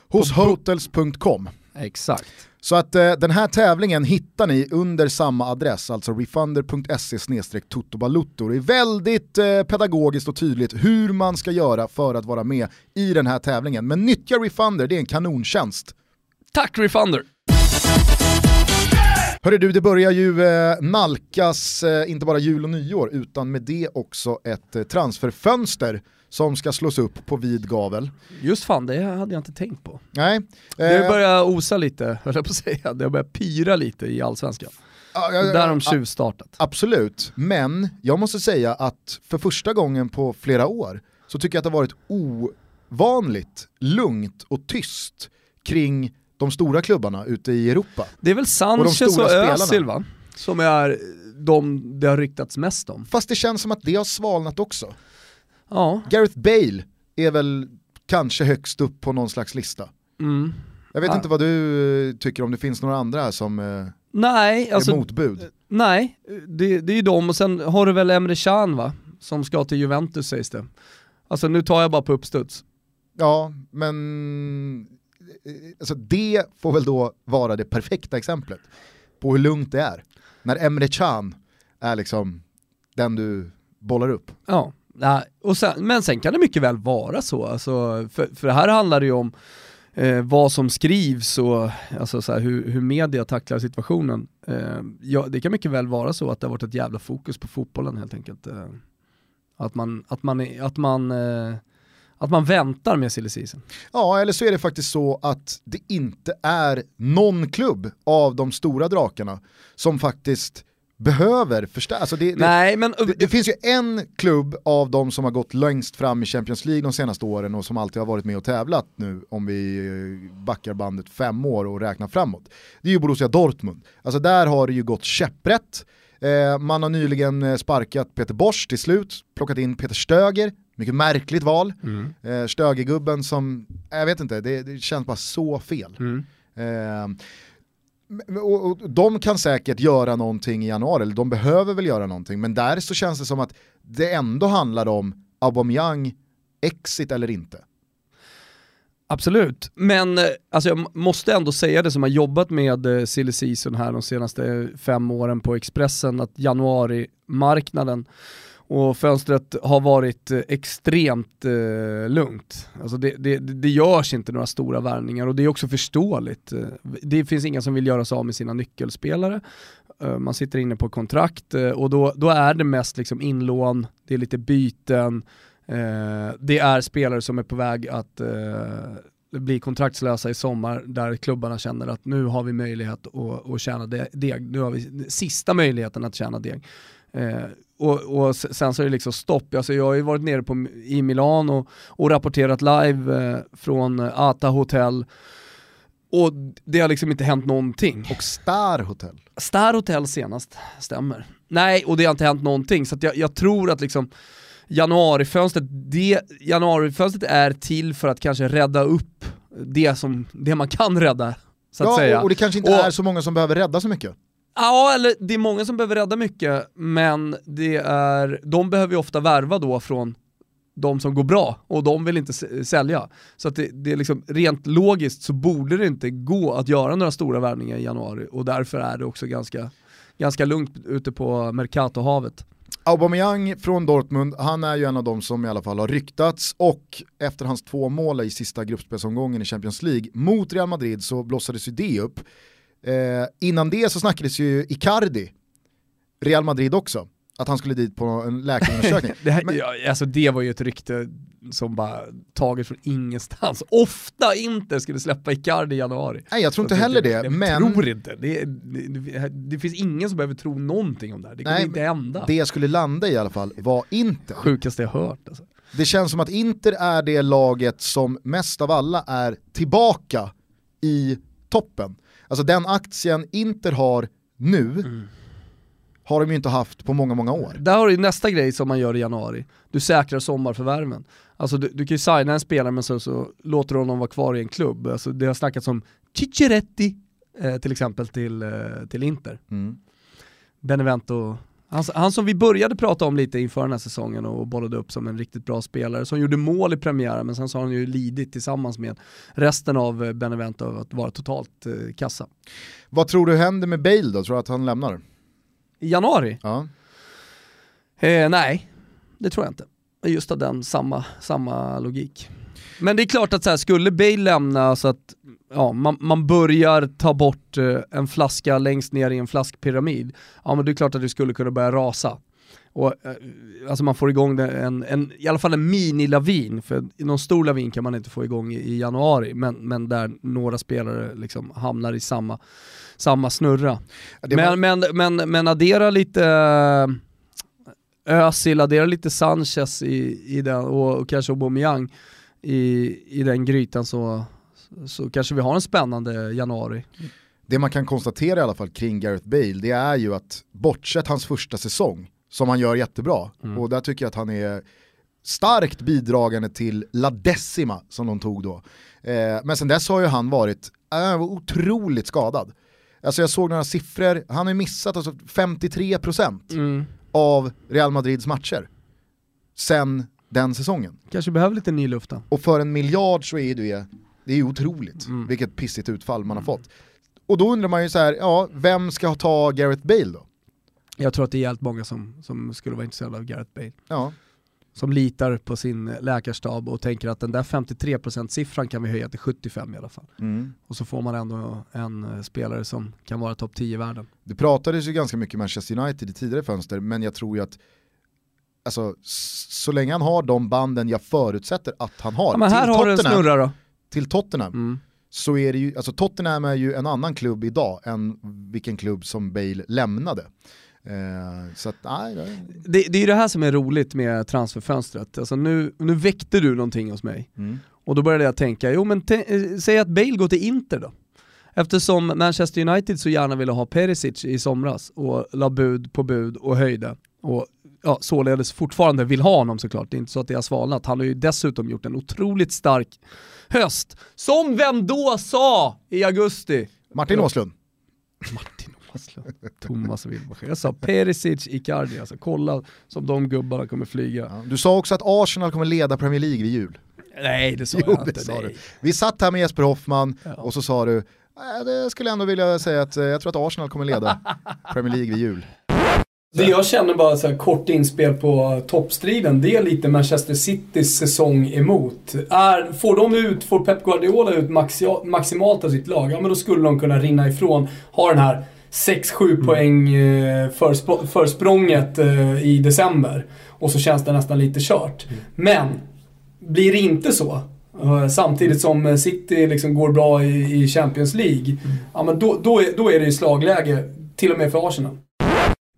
Hos hotels.com. Exakt. Så att eh, den här tävlingen hittar ni under samma adress, alltså refunder.se totobalutto. Det är väldigt eh, pedagogiskt och tydligt hur man ska göra för att vara med i den här tävlingen. Men nyttja Refunder, det är en kanontjänst. Tack Refunder! Hörru du, det börjar ju eh, nalkas eh, inte bara jul och nyår utan med det också ett eh, transferfönster som ska slås upp på vid gavel. Just fan, det hade jag inte tänkt på. Nej. Det börjar osa lite, höll jag på att säga. Det börjar pyra lite i allsvenskan. Ja, ja, ja, där de tjuvstartat. Absolut, men jag måste säga att för första gången på flera år så tycker jag att det har varit ovanligt lugnt och tyst kring de stora klubbarna ute i Europa. Det är väl Sanchez och, och Özil va? Som är de det har ryktats mest om. Fast det känns som att det har svalnat också. Ja. Gareth Bale är väl kanske högst upp på någon slags lista. Mm. Jag vet ja. inte vad du tycker om det finns några andra som eh, nej, är alltså, motbud. Nej, det, det är ju de och sen har du väl Emre Can va? Som ska till Juventus sägs det. Alltså nu tar jag bara på uppstuds. Ja, men alltså, det får väl då vara det perfekta exemplet på hur lugnt det är. När Emre Can är liksom den du bollar upp. Ja, och sen, men sen kan det mycket väl vara så, alltså, för, för här handlar det ju om eh, vad som skrivs och alltså, så här, hur, hur media tacklar situationen. Eh, ja, det kan mycket väl vara så att det har varit ett jävla fokus på fotbollen helt enkelt. Eh, att man, att man, att man eh, att man väntar med silly season. Ja, eller så är det faktiskt så att det inte är någon klubb av de stora drakarna som faktiskt behöver förstärka. Alltså det, Nej, men... Det, det, finns ju en klubb av de som har gått längst fram i Champions League de senaste åren och som alltid har varit med och tävlat nu om vi eh, backar bandet fem år och räknar framåt. Det är ju Borussia Dortmund. Alltså där har det ju gått käpprätt. Eh, man har nyligen eh, sparkat Peter Bosch till slut, plockat in Peter Stöger, mycket märkligt val. Mm. Eh, Stögergubben som, jag vet inte, det, det känns bara så fel. Mm. Eh, och, de kan säkert göra någonting i januari, eller de behöver väl göra någonting, men där så känns det som att det ändå handlar om Aubameyang, exit eller inte. Absolut, men eh, alltså jag måste ändå säga det som har jobbat med eh, silly season här de senaste fem åren på Expressen, att januari-marknaden och fönstret har varit eh, extremt eh, lugnt. Alltså det, det, det görs inte några stora värvningar och det är också förståeligt. Eh, det finns inga som vill göra sig av med sina nyckelspelare. Eh, man sitter inne på kontrakt och då, då är det mest liksom inlån, det är lite byten, eh, det är spelare som är på väg att eh, bli kontraktslösa i sommar där klubbarna känner att nu har vi möjlighet att, att tjäna deg, nu har vi sista möjligheten att tjäna deg. Eh, och, och, sen så är det liksom stopp. Alltså jag har ju varit nere på, i Milano och, och rapporterat live eh, från Ata Hotel och det har liksom inte hänt någonting. Och Star Hotel? Star Hotel senast, stämmer. Nej, och det har inte hänt någonting. Så jag, jag, tror att liksom januarifönstret, det, januarifönstret är till för att kanske rädda upp det, som, det man kan rädda. Så att ja, säga. och det kanske inte och, är så många som behöver rädda så mycket. Ja, eller det är många som behöver rädda mycket, men det är, de behöver ju ofta värva då från de som går bra och de vill inte sälja. Så att det, det, är liksom, rent logiskt så borde det inte gå att göra några stora värvningar i januari och därför är det också ganska, ganska lugnt ute på Mercato-havet. Aubameyang från Dortmund, han är ju en av de som i alla fall har ryktats och efter hans två mål i sista gruppspelsomgången i Champions League mot Real Madrid så blossades ju det upp. Eh, innan det så snackades ju Icardi, Real Madrid också, att han skulle dit på en läkarundersökning. det, Men, ja, alltså det var ju ett rykte som bara taget från ingenstans. Ofta inte skulle släppa Icardi i januari. Nej jag tror inte heller det, jag men... tror inte. Det, det, det, finns ingen som behöver tro någonting om det här. Det kommer Nej, inte hända. Det skulle landa i alla fall var Inter. Sjukaste jag hört alltså. Det känns som att Inter är det laget som mest av alla är tillbaka i toppen. Alltså den aktien Inter har nu, mm. har de ju inte haft på många, många år. Där har du nästa grej som man gör i januari. Du säkrar sommarförvärven. Alltså du, du kan ju signa en spelare men så, så låter du honom vara kvar i en klubb. Alltså, det har snackats om Cicciretti eh, till exempel till, eh, till Inter. Mm. Benevento han, han, som vi började prata om lite inför den här säsongen och bollade upp som en riktigt bra spelare, som gjorde mål i premiären men sen så har han ju lidit tillsammans med resten av eh, Benevento av att vara totalt eh, kassa. Vad tror du händer med Bale då? Tror du att han lämnar? I januari? Ja. Eh, nej, det tror jag inte. Just av den samma, samma logik. Men det är klart att så här, skulle Bale lämna så att ja, man, man börjar ta bort eh, en flaska längst ner i en flaskpyramid, ja men det är klart att det skulle kunna börja rasa. Och, eh, alltså man får igång en, en, i alla fall en mini-lavin, för någon stor lavin kan man inte få igång i, i januari, men, men där några spelare liksom hamnar i samma, samma snurra. Ja, men, men, men, men addera lite Özil, addera lite Sanchez i, i den, och, och kanske Aubameyang i, i den grytan så, så kanske vi har en spännande januari. Det man kan konstatera i alla fall kring Gareth Bale, det är ju att bortsett hans första säsong, som han gör jättebra, mm. och där tycker jag att han är starkt bidragande till La Decima som de tog då. Eh, men sen dess har ju han varit äh, otroligt skadad. Alltså jag såg några siffror, han har missat alltså 53% mm. av Real Madrids matcher sen den säsongen. Kanske behöver lite ny luft då. Och för en miljard så är det, det är otroligt mm. vilket pissigt utfall man har fått. Och då undrar man ju så här, ja, vem ska ta Gareth Bale då? Jag tror att det är helt många som, som skulle vara intresserade av Gareth Bale. Ja. Som litar på sin läkarstab och tänker att den där 53%-siffran kan vi höja till 75 i alla fall. Mm. Och så får man ändå en eh, spelare som kan vara topp 10 i världen. Det pratades ju ganska mycket Manchester United i tidigare fönster, men jag tror ju att alltså, så länge han har de banden jag förutsätter att han har, ja, men här har Tottenham, snurra då. Till Tottenham, mm. så är det ju, alltså Tottenham är ju en annan klubb idag än vilken klubb som Bale lämnade. Eh, så att, nej, det... Det, det är ju det här som är roligt med transferfönstret. Alltså nu, nu väckte du någonting hos mig. Mm. Och då började jag tänka, jo men eh, säg att Bale går till Inter då. Eftersom Manchester United så gärna ville ha Perisic i somras och la bud på bud och höjde. Och ja, således fortfarande vill ha honom såklart. Det är inte så att det har svalnat. Han har ju dessutom gjort en otroligt stark höst. Som vem då sa i augusti? Martin Åslund. Martin Åslund. Thomas Wilbacher. Jag sa Perisic, Icardi, alltså kolla som de gubbarna kommer flyga. Ja, du sa också att Arsenal kommer leda Premier League vid jul. Nej det sa jo, jag inte. Sa. Vi satt här med Jesper Hoffman ja. och så sa du, det skulle jag ändå vilja säga att eh, jag tror att Arsenal kommer leda Premier League vid jul. Det jag känner bara så här, kort inspel på toppstriden, det är lite Manchester Citys säsong emot. Är, får de ut, får Pep Guardiola ut maximalt av sitt lag, ja men då skulle de kunna rinna ifrån, ha den här 6-7 mm. poäng eh, förspr försprånget eh, i december. Och så känns det nästan lite kört. Mm. Men, blir det inte så, eh, samtidigt som City liksom går bra i, Champions League, mm. ja men då, då, är, då är det i slagläge, till och med för Arsenal.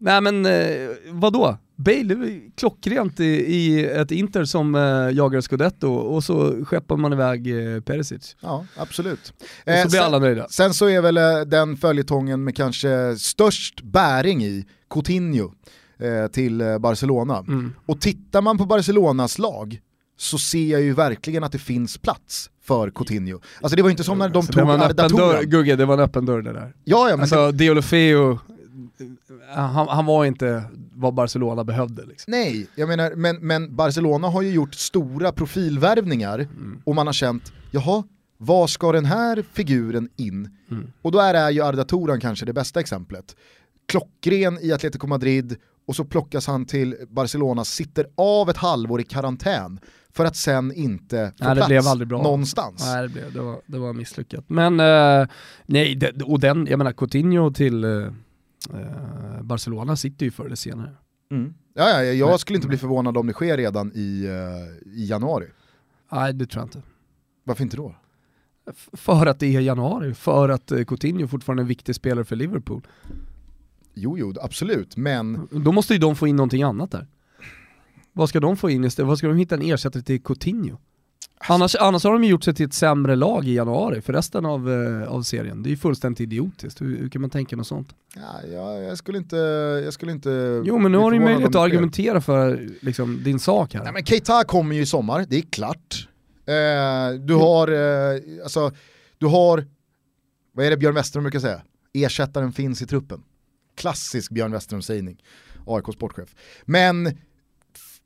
Nej men eh, vadå? Bale är klockrent i, i ett Inter som eh, jagar Scudetto och så skeppar man iväg eh, Perisic. Ja, absolut. Och så blir sen, alla nöjda. Sen så är väl eh, den följetongen med kanske störst bäring i Coutinho eh, till eh, Barcelona. Mm. Och tittar man på Barcelonas lag så ser jag ju verkligen att det finns plats för Coutinho. Alltså det var inte som när de tog Arda. Gugge, det var en öppen dörr det där. Ja, ja, men alltså det... Deulofeu han, han, var inte vad Barcelona behövde. Liksom. Nej, jag menar, men, men Barcelona har ju gjort stora profilvärvningar mm. och man har känt, jaha, var ska den här figuren in? Mm. Och då är ju Arda Turan kanske det bästa exemplet. Klockren i Atletico Madrid och så plockas han till Barcelona, sitter av ett halvår i karantän för att sen inte få nej, plats blev aldrig bra. någonstans. Nej, det, blev, det, var, det var misslyckat. Men uh, nej, det, och den, jag menar Coutinho till uh, Eh, Barcelona sitter ju förr eller senare. Mm. Ja, ja, jag skulle inte bli förvånad om det sker redan i, uh, i januari. Nej, det tror jag inte. Varför inte då? För att det är januari, för att uh, Coutinho fortfarande är en viktig spelare för Liverpool. Jo, jo, absolut, men... Då måste ju de få in någonting annat där. Vad ska de få in istället? Vad ska de hitta en ersättare till Coutinho? Annars, annars har de gjort sig till ett sämre lag i januari för resten av, eh, av serien. Det är ju fullständigt idiotiskt. Hur, hur, kan man tänka något sånt? Ja, jag, jag, skulle inte, jag skulle inte... Jo men nu har du möjlighet att argumentera för liksom, din sak här. Ja, men Keita kommer ju i sommar, det är klart. Eh, du har, eh, alltså, du har, vad är det Björn Westerholm brukar säga? Ersättaren finns i truppen. Klassisk Björn Westerholm-sägning, AIK sportchef. Men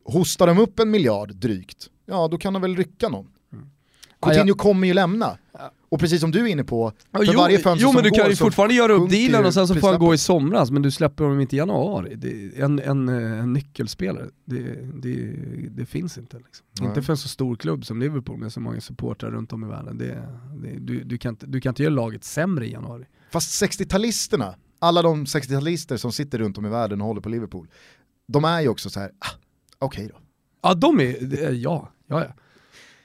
hostar de upp en miljard drygt, ja då kan de väl rycka någon. Mm. Coutinho ja, kommer ju lämna. Ja. Och precis som du är inne på, för jo, varje fönster Jo men du kan ju fortfarande göra upp dealen och sen så får han gå i somras, men du släpper honom inte i januari. En, en, en nyckelspelare, det, det, det finns inte. Liksom. Inte för en så stor klubb som Liverpool med så många supportrar runt om i världen. Det, det, du, du, kan inte, du kan inte göra laget sämre i januari. Fast 60-talisterna, alla de 60-talister som sitter runt om i världen och håller på Liverpool, de är ju också så här, ah, okej okay då. Ja de är, ja, ja ja.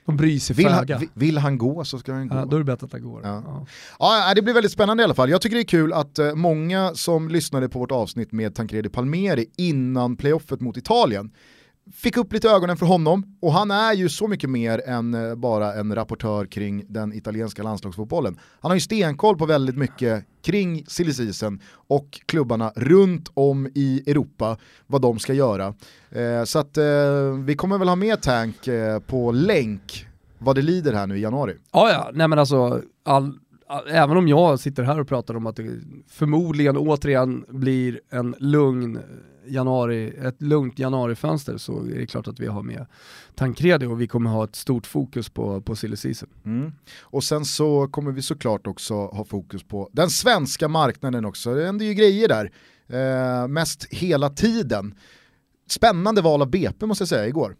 De bryr sig vill han, vill han gå så ska han gå. Ja, då är det bättre att han går. Ja. Ja. ja. det blir väldigt spännande i alla fall. Jag tycker det är kul att uh, många som lyssnade på vårt avsnitt med Tancredi Palmeri innan playoffet mot Italien fick upp lite ögonen för honom och han är ju så mycket mer än eh, bara en rapportör kring den italienska landslagsfotbollen. Han har ju stenkoll på väldigt mycket kring silly season och klubbarna runt om i Europa, vad de ska göra. Eh, så att eh, vi kommer väl ha med Tank eh, på länk vad det lider här nu i januari. Ja, ja, nej men alltså, all, all, även om jag sitter här och pratar om att det förmodligen återigen blir en lugn januari, ett lugnt januarifönster så är det klart att vi har med Tancredi och vi kommer ha ett stort fokus på, på silly season. Mm. Och sen så kommer vi såklart också ha fokus på den svenska marknaden också, det händer ju grejer där, eh, mest hela tiden. Spännande val av BP måste jag säga igår.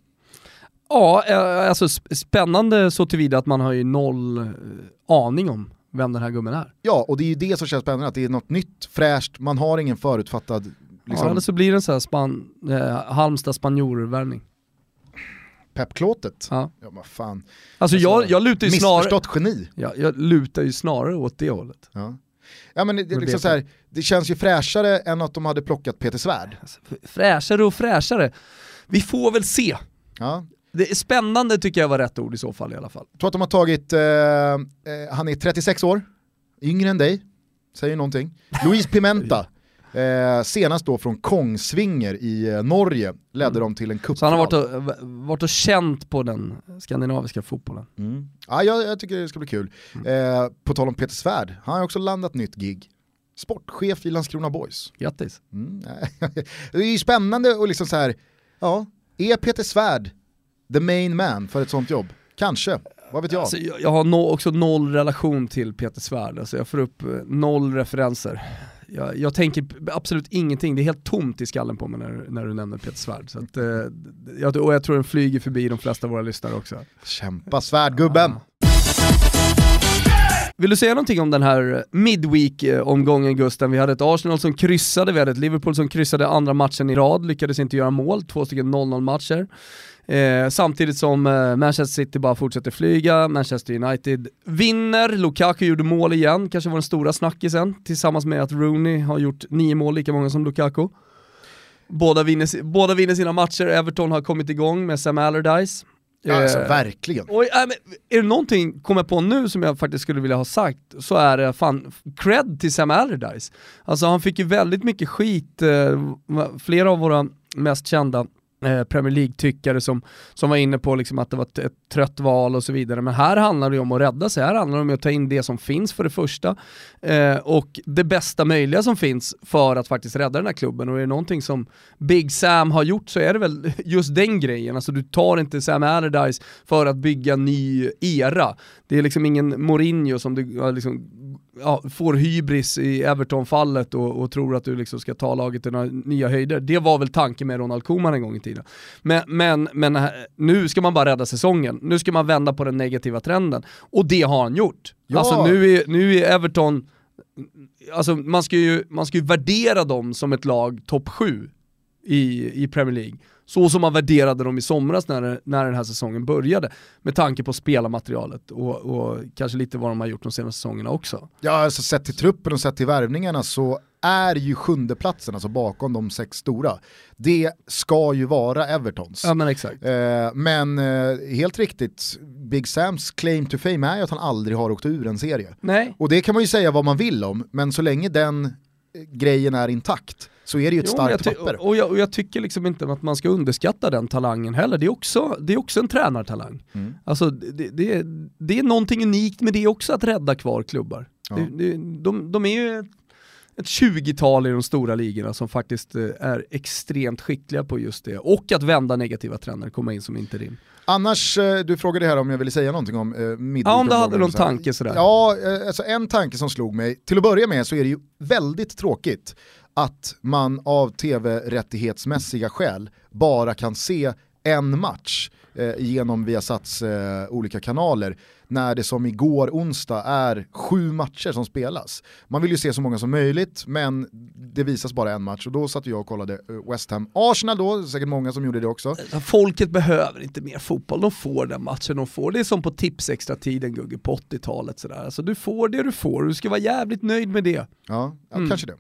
Ja, eh, alltså spännande så tillvida att man har ju noll eh, aning om vem den här gubben är. Ja, och det är ju det som känns spännande, att det är något nytt, fräscht, man har ingen förutfattad Liksom... Ja, eller så blir det en sån här span, eh, Halmstad spanjorvärvning. Peppklåtet? Ja. ja men fan. Alltså, alltså jag, jag lutar ju snarare... Missförstått geni. Ja, jag lutar ju snarare åt det hållet. Ja. Ja men det, det, liksom så här, det känns ju fräschare än att de hade plockat Peter Svärd. Alltså, fräschare och fräschare. Vi får väl se. Ja. Det är spännande tycker jag var rätt ord i så fall i alla fall. Jag tror att de har tagit, eh, eh, han är 36 år, yngre än dig, säger någonting. Louise Pimenta. Eh, senast då från Kongsvinger i eh, Norge ledde mm. de till en cupfinal. Så han har varit och, varit och känt på den skandinaviska fotbollen. Mm. Ja, jag, jag, tycker det ska bli kul. Mm. Eh, på tal om Peter Svärd, han har också landat nytt gig. Sportchef i Landskrona Boys. Grattis. Mm, det är ju spännande och liksom så här, ja, är Peter Svärd the main man för ett sånt jobb? Kanske, vad vet jag? Alltså, jag, jag har no också noll relation till Peter Svärd, alltså jag får upp eh, noll referenser jag, jag, tänker absolut ingenting, det är helt tomt i skallen på mig när, när du nämner Peter Svärd. Så att, eh, jag, och jag tror den flyger förbi de flesta av våra lyssnare också. Kämpa Svärdgubben! Ja. Vill du säga någonting om den här Midweek-omgången Gusten? Vi hade ett Arsenal som kryssade, vi hade ett Liverpool som kryssade andra matchen i rad, lyckades inte göra mål, två stycken 0-0 matcher. Eh, samtidigt som eh, Manchester City bara fortsätter flyga, Manchester United vinner, Lukaku gjorde mål igen, kanske var den stora snackisen, tillsammans med att Rooney har gjort nio mål, lika många som Lukaku. Båda vinner, båda vinner sina matcher, Everton har kommit igång med Sam Allardyce. Alltså, eh, verkligen. Och, äh, är det någonting, kommer jag på nu, som jag faktiskt skulle vilja ha sagt, så är det fan cred till Sam Allardyce. Alltså han fick ju väldigt mycket skit, eh, flera av våra mest kända Eh, Premier League-tyckare som, som var inne på liksom att det var ett, ett, trött val och så vidare. Men här handlar det ju om att rädda sig, här handlar det om att ta in det som finns för det första eh, och det bästa möjliga som finns för att faktiskt rädda den här klubben. Och är det någonting som Big Sam har gjort så är det väl just den grejen. Alltså du tar inte Sam Allardyce för att bygga en ny era. Det är liksom ingen Mourinho som du liksom ja, får hybris i Everton-fallet och, och, tror att du liksom ska ta laget till några nya höjder. Det var väl tanken med Ronald Koeman en gång i tiden. Men, men, men nu ska man bara rädda säsongen, nu ska man vända på den negativa trenden. Och det har han gjort. Ja. Alltså nu är, nu är Everton, alltså man ska, ju, man ska ju värdera dem som ett lag topp 7 i, i Premier League så som man värderade dem i somras när, när den här säsongen började. Med tanke på spelarmaterialet och, och kanske lite vad de har gjort de senaste säsongerna också. Ja, alltså sett till truppen och sett till värvningarna så är ju sjunde platsen, alltså bakom de sex stora, det ska ju vara Evertons. Ja men exakt. Eh, men eh, helt riktigt, Big Sams claim to fame är ju att han aldrig har åkt ur en serie. Nej. Och det kan man ju säga vad man vill om, men så länge den eh, grejen är intakt så är det ju ett jo, starkt papper. Och jag, och jag, tycker liksom inte att man ska underskatta den talangen heller, det är också, det är också en tränartalang. Mm. Alltså det, det, är, det är någonting unikt med det också att rädda kvar klubbar. Ja. Det, det, de, de är ju ett 20-tal i de stora ligorna som faktiskt eh, är extremt skickliga på just det. Och att vända negativa trender, komma in som interim. Annars, eh, du frågade här om jag ville säga någonting om eh, Ja, om du hade någon tanke sådär. Ja, eh, alltså en tanke som slog mig. Till att börja med så är det ju väldigt tråkigt att man av tv-rättighetsmässiga skäl bara kan se en match eh, genom Viasats eh, olika kanaler när det som igår onsdag är sju matcher som spelas. Man vill ju se så många som möjligt men det visas bara en match och då satt jag och kollade eh, West Ham. Arsenal då, säkert många som gjorde det också. Folket behöver inte mer fotboll, de får den matchen de får. Det är som på tips extra tiden Gugge på 80-talet sådär. Alltså du får det du får du ska vara jävligt nöjd med det. Ja, ja mm. kanske det.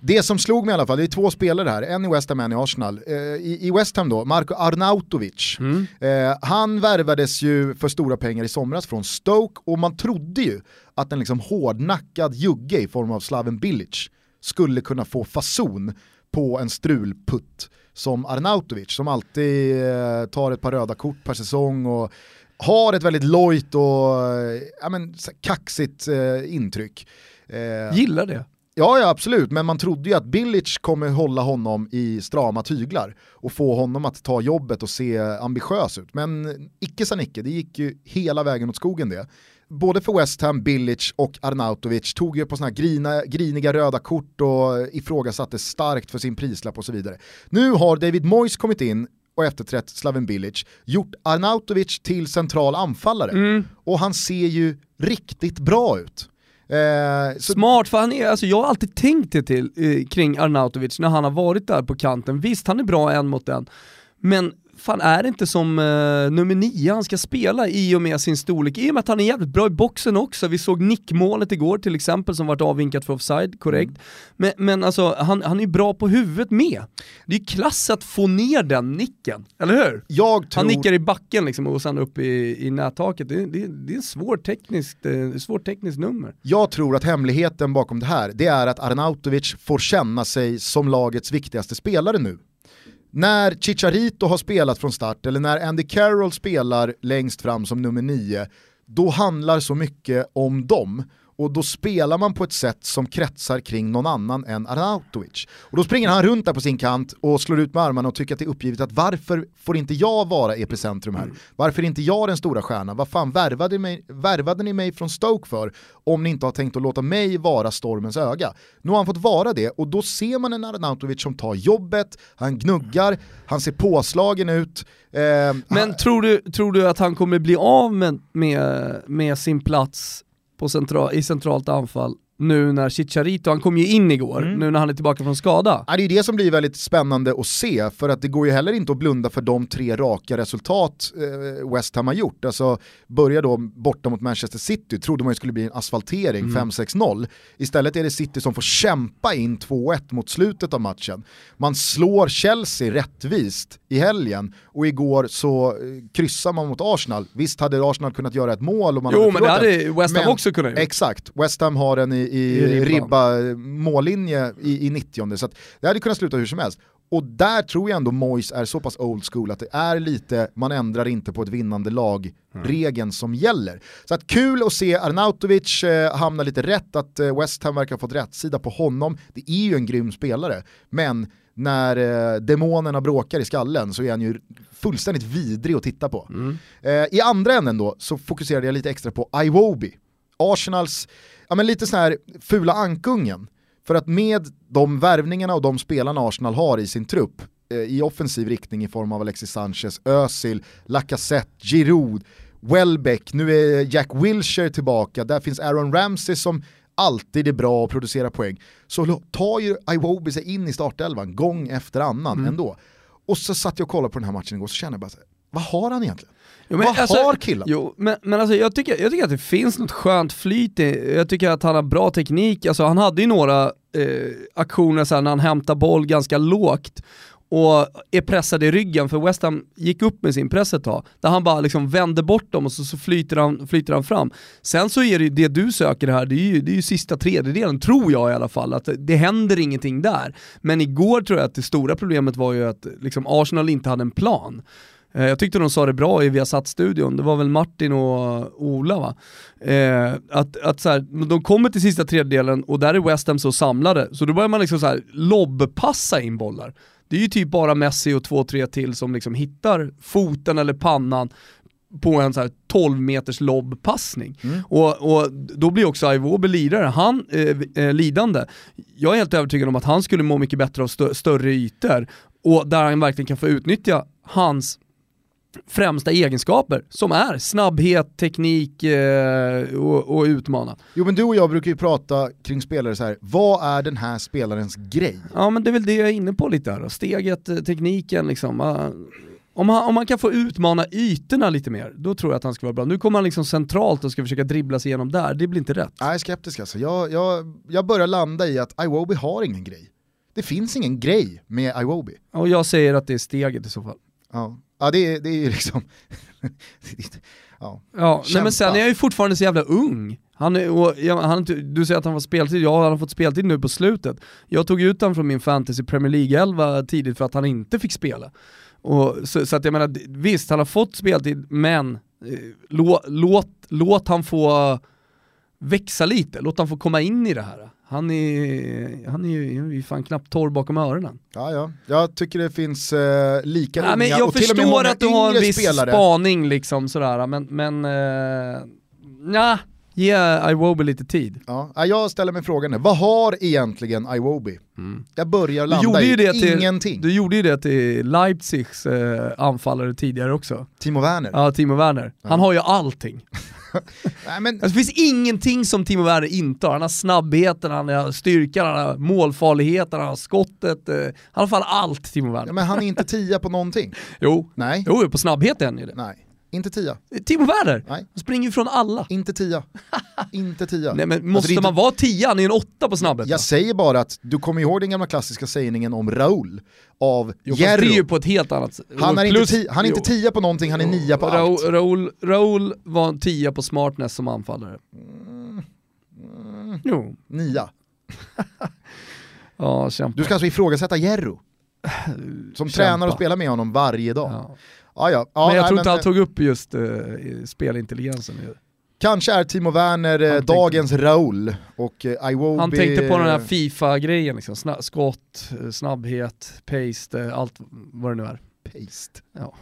Det som slog mig i alla fall, det är två spelare här, en i West Ham och en i Arsenal. Eh, i, I West Ham då, Marko Arnautovic. Mm. Eh, han värvades ju för stora pengar i somras från Stoke och man trodde ju att en liksom hårdnackad jugge i form av Slaven Bilic skulle kunna få fason på en strulputt som Arnautovic som alltid eh, tar ett par röda kort per säsong och har ett väldigt lojt och eh, ja, men, kaxigt eh, intryck. Eh, Gillar det. Ja, ja absolut, men man trodde ju att Billich kommer hålla honom i strama tyglar och få honom att ta jobbet och se ambitiös ut. Men icke sa Nicke, det gick ju hela vägen åt skogen det. Både för West Ham, Billich och Arnautovic tog ju på sådana här grina, griniga röda kort och ifrågasatte starkt för sin prislapp och så vidare. Nu har David Moyes kommit in och efterträtt Slaven Bilic, gjort Arnautovic till central anfallare. Mm. Och han ser ju riktigt bra ut. Eh, Smart, för han är, alltså jag har alltid tänkt det till eh, kring Arnautovic när han har varit där på kanten. Visst, han är bra en mot en, men fan är det inte som uh, nummer nio han ska spela i och med sin storlek, i och med att han är jävligt bra i boxen också. Vi såg nickmålet igår till exempel som vart avvinkat för offside, korrekt. Mm. Men, men alltså han, han är bra på huvudet med. Det är ju klass att få ner den nicken, eller hur? Jag tror... Han nickar i backen liksom och sen upp i, i nättaket. Det, det, det är ett svårt tekniskt, eh, svårt tekniskt nummer. Jag tror att hemligheten bakom det här, det är att Arnautovic får känna sig som lagets viktigaste spelare nu när Chicharito har spelat från start eller när Andy Carroll spelar längst fram som nummer nio, då handlar så mycket om dem och då spelar man på ett sätt som kretsar kring någon annan än Arnautovic. Och då springer han runt där på sin kant och slår ut med armarna och tycker att det är uppgivet att varför får inte jag vara epicentrum här? Varför är inte jag den stora stjärnan? Vad fan värvade, mig, värvade ni mig från Stoke för om ni inte har tänkt att låta mig vara stormens öga? Nu har han fått vara det och då ser man en Arnautovic som tar jobbet, han gnuggar, han ser påslagen ut. Eh, Men han... tror, du, tror du att han kommer bli av med, med, med sin plats på central, i centralt anfall nu när Chicharito, han kom ju in igår, mm. nu när han är tillbaka från skada. Ja, det är det som blir väldigt spännande att se, för att det går ju heller inte att blunda för de tre raka resultat eh, West Ham har gjort. Alltså börja då borta mot Manchester City, trodde man ju skulle bli en asfaltering, mm. 5-6-0. Istället är det City som får kämpa in 2-1 mot slutet av matchen. Man slår Chelsea rättvist i helgen och igår så eh, kryssar man mot Arsenal. Visst hade Arsenal kunnat göra ett mål och man Jo hade men det hade West Ham också kunnat göra. Exakt, West Ham har en i, i, I ribba. mållinje i, i 90 så det hade kunnat sluta hur som helst. Och där tror jag ändå Mois är så pass old school att det är lite, man ändrar inte på ett vinnande lag mm. regeln som gäller. Så att kul att se Arnautovic eh, hamna lite rätt, att eh, West Ham verkar ha fått rätt sida på honom. Det är ju en grym spelare, men när eh, demonerna bråkar i skallen så är han ju fullständigt vidrig att titta på. Mm. Eh, I andra änden då så fokuserade jag lite extra på Iwobi. Arsenals, ja men lite sån här fula ankungen. För att med de värvningarna och de spelarna Arsenal har i sin trupp eh, i offensiv riktning i form av Alexis Sanchez, Özil, Lacazette, Giroud, Welbeck, nu är Jack Wilshere tillbaka, där finns Aaron Ramsey som alltid är bra att producera poäng. Så tar ju Iwobi sig in i startelvan gång efter annan mm. ändå. Och så satt jag och kollade på den här matchen igår och så kände jag bara, vad har han egentligen? Jo, Vad alltså, har killen? Jo, men, men alltså, jag, tycker, jag tycker att det finns något skönt flyt i, jag tycker att han har bra teknik, alltså, han hade ju några eh, aktioner så här, när han hämtar boll ganska lågt och är pressad i ryggen, för West Ham gick upp med sin press ett tag, där han bara liksom vänder bort dem och så, så flyter, han, flyter han fram. Sen så är det ju det du söker här, det är ju, det är ju sista tredjedelen, tror jag i alla fall, att det händer ingenting där. Men igår tror jag att det stora problemet var ju att liksom Arsenal inte hade en plan. Eh, jag tyckte de sa det bra i Viasat-studion, det var väl Martin och Ola va? Eh, att att så här, de kommer till sista tredjedelen och där är West Ham så samlade, så då börjar man liksom så här lobbpassa in bollar. Det är ju typ bara Messi och två, tre till som liksom hittar foten eller pannan på en så här 12 meters lobbpassning. Mm. Och, och då blir också Iwobi lidare, han eh, eh, lidande. Jag är helt övertygad om att han skulle må mycket bättre av stö större ytor och där han verkligen kan få utnyttja hans främsta egenskaper som är snabbhet, teknik eh, och, och, utmana. Jo men du och jag brukar ju prata kring spelare så här. vad är den här spelarens grej? Ja men det är väl det jag är inne på lite här då. steget, eh, tekniken liksom. Om han, om han kan få utmana ytorna lite mer, då tror jag att han ska vara bra. Nu kommer han liksom centralt och ska försöka dribbla sig igenom där, det blir inte rätt. Jag är skeptisk alltså. Jag, jag, jag börjar landa i att Iwobi har ingen grej. Det finns ingen grej med Iwobi. Och jag säger att det är steget i så fall. Ja, ja det, är, det är ju liksom... ja, ja nej, men sen är jag ju fortfarande så jävla ung. Han är, han, du säger att han får speltid, ja han har fått speltid nu på slutet. Jag tog ut honom från min fantasy Premier League-11 tidigt för att han inte fick spela. Och, så, så, att jag menar, visst han har fått speltid, men eh, lå, låt, låt han få växa lite, låt han få komma in i det här. Han är, han är ju fan knappt torr bakom öronen. Ja, ja. Jag tycker det finns eh, lika ja, men Jag och förstår att du har en viss spelare. spaning liksom sådär, men, men eh, nja, Ge yeah, Iwobi lite tid. Ja, jag ställer mig frågan nu, vad har egentligen Iwobi? Mm. Jag börjar landa i till, ingenting. Du gjorde ju det till Leipzigs eh, anfallare tidigare också. Timo Werner. Ja, Timo Werner. Han har ju allting. Nej, men... alltså, det finns ingenting som Timo Werner inte har. Han har snabbheten, han har styrkan, han har målfarligheten, han har skottet. Eh, han har fall allt Timo Werner. Ja, men han är inte tia på någonting. jo. Nej. jo, på snabbhet är han ju det. Nej. Inte tia. Timo Werner? Nej. Han springer ju från alla. Inte tia. inte tia. Nej men alltså, måste alltså, man inte... vara tia? Han är en åtta på snabbhet. Jag säger bara att du kommer ihåg den gamla klassiska sägningen om Raul av jo, det är ju på ett helt annat sätt. Han är, Plus, inte, tia, han är inte tia på någonting, han är nia på Raul, allt. Raul, Raul var en tia på smartness som anfallare. Mm. Mm. Jo. Nia. ja, kämpa. Du ska alltså ifrågasätta Jerro? Som kämpa. tränar och spelar med honom varje dag. Ja. Ja, ja. ja men jag nej, tror inte han tog upp just uh, spelintelligensen. Kanske är Timo Werner eh, dagens tänkte, Raul och uh, Iwobi... Han tänkte på den här Fifa-grejen, liksom. Sna skott, snabbhet, paste, allt vad det nu är. Paste? Ja.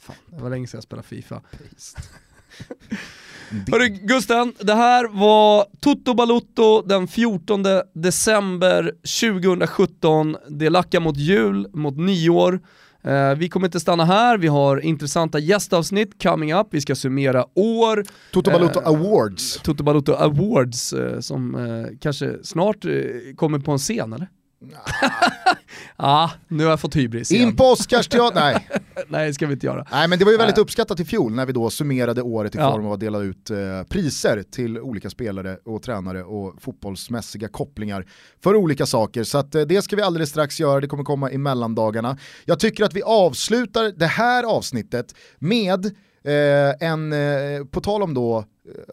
Fan, det var länge sedan jag spelade Fifa. Paste. Hörru Gusten, det här var Toto Balutto den 14 december 2017. Det lackar mot jul, mot nyår. Uh, vi kommer inte stanna här, vi har intressanta gästavsnitt coming up, vi ska summera år. Toto Balotto uh, Awards. Toto Balotto Awards uh, som kanske snart kommer på en scen eller? Ja, nu har jag fått hybris igen. In på Oscarsteatern, nej. nej det ska vi inte göra. Nej men det var ju väldigt uppskattat i fjol när vi då summerade året i ja. form av att dela ut eh, priser till olika spelare och tränare och fotbollsmässiga kopplingar för olika saker. Så att, eh, det ska vi alldeles strax göra, det kommer komma i mellandagarna. Jag tycker att vi avslutar det här avsnittet med eh, en, eh, på tal om då, eh,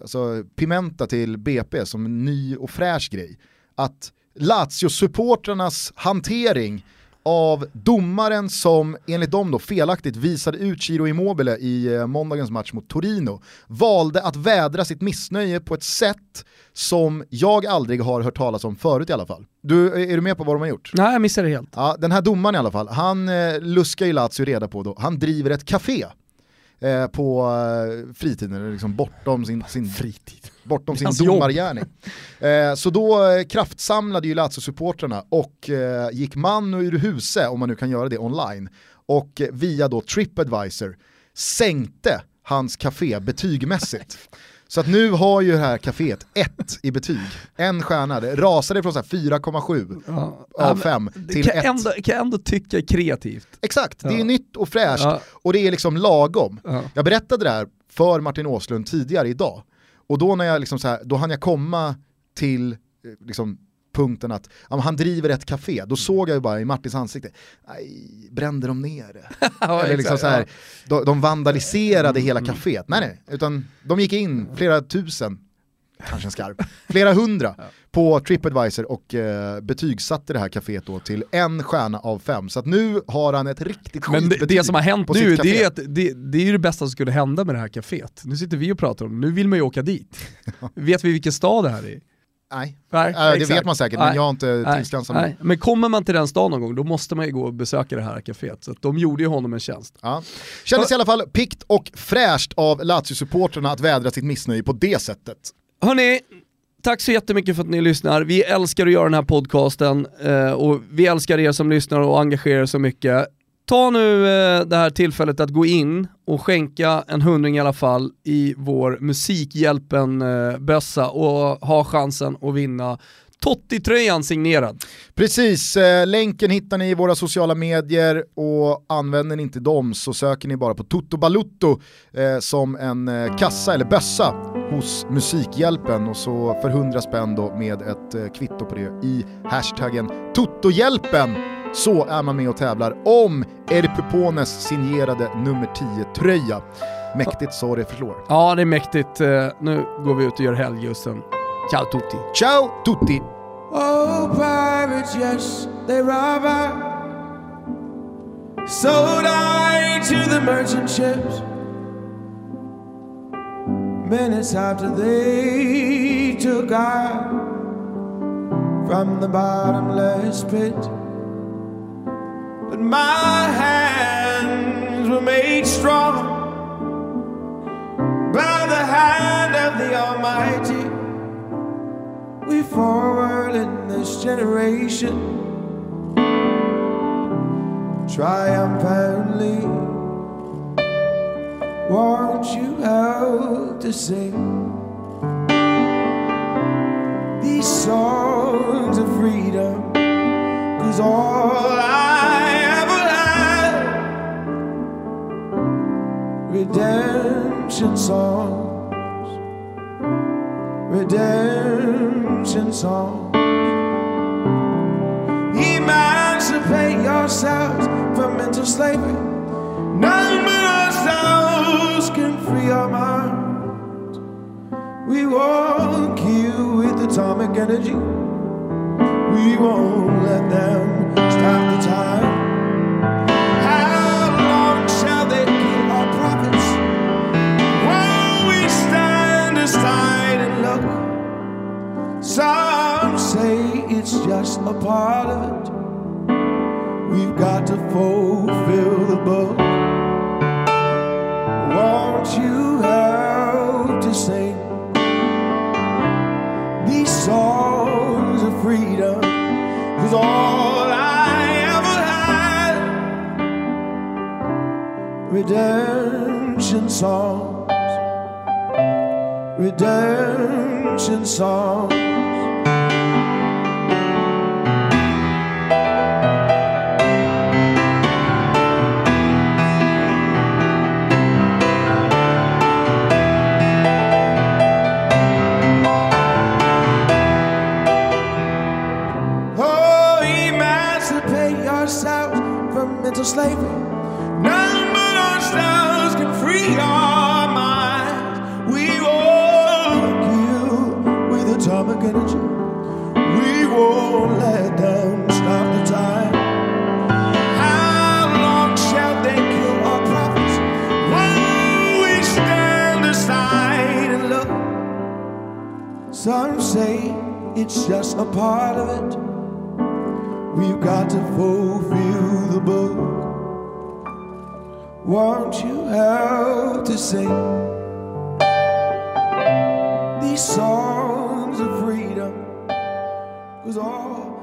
alltså Pimenta till BP som en ny och fräsch grej, att Lazio-supportrarnas hantering av domaren som enligt dem då felaktigt visade ut Ciro Immobile i eh, måndagens match mot Torino valde att vädra sitt missnöje på ett sätt som jag aldrig har hört talas om förut i alla fall. Du, är du med på vad de har gjort? Nej, jag missade det helt. Ja, den här domaren i alla fall, han eh, luskar ju Lazio reda på då, han driver ett café eh, på eh, fritiden, liksom bortom sin, sin fritid bortom sin domargärning. Eh, så då eh, kraftsamlade ju Lazio-supportrarna och eh, gick man ur huse, om man nu kan göra det online, och eh, via då Tripadvisor sänkte hans café betygmässigt. Så att nu har ju det här kaféet ett i betyg, en stjärna, det rasade från 4,7 ja. av 5 till 1. Ändå, kan ändå tycka kreativt. Exakt, ja. det är nytt och fräscht ja. och det är liksom lagom. Jag berättade det här för Martin Åslund tidigare idag och då när jag liksom så här, då hann jag komma till eh, liksom, punkten att ja, han driver ett café, då såg jag ju bara i Martins ansikte, nej, brände de ner det? ja, Eller liksom så här, de, de vandaliserade hela mm. kaféet, nej nej, utan de gick in flera tusen kanske en skarp, flera hundra. På Tripadvisor och eh, betygsatte det här kaféet då till en stjärna av fem. Så att nu har han ett riktigt Men det, det som har hänt nu, det är, att, det, det är ju det bästa som skulle hända med det här kaféet. Nu sitter vi och pratar om nu vill man ju åka dit. vet vi vilken stad det här är? Nej, nej äh, det vet man säkert nej, men jag har inte mig. Men kommer man till den stan någon gång då måste man ju gå och besöka det här kaféet. Så de gjorde ju honom en tjänst. Ja. Kändes i alla fall pikt och fräscht av Lazio-supporterna att vädra sitt missnöje på det sättet. Hörni, tack så jättemycket för att ni lyssnar. Vi älskar att göra den här podcasten eh, och vi älskar er som lyssnar och engagerar er så mycket. ta nu eh, det här tillfället att gå in och skänka en hundring i alla fall i vår Musikhjälpen-bössa eh, och ha chansen att vinna Totti-tröjan signerad. Precis, eh, länken hittar ni i våra sociala medier och använder ni inte dem så söker ni bara på Toto Balutto eh, som en eh, kassa eller bössa hos Musikhjälpen och så för 100 spänn då med ett eh, kvitto på det i hashtaggen Totohjälpen så är man med och tävlar om Eri Pupones signerade nummer 10-tröja. Mäktigt så det förslår. Ja, det är mäktigt. Nu går vi ut och gör helg just Ciao tutti. Ciao tutti. Oh, pirates, yes, they rob I. Sold I to the merchant ships. Minutes after they took I from the bottomless pit. But my hands were made strong by the hand of the Almighty. We forward in this generation triumphantly. Want you help to sing these songs of freedom? Cause all I ever had, redemption songs, redemption songs. Emancipate yourselves from mental slavery. None but ourselves can free our minds. We won't kill with atomic energy. We won't let them stop the time. Some say it's just a part of it. We've got to fulfill the book. Won't you help to sing these songs of freedom? Cause all I ever had, redemption songs, redemption songs. Slavery. None but ourselves can free our minds. We won't kill with atomic energy. We won't let them stop the time. How long shall they kill our prophets? Will we stand aside and look? Some say it's just a part of it. We've got to fulfill the book. Won't you help to sing these songs of freedom? Cause all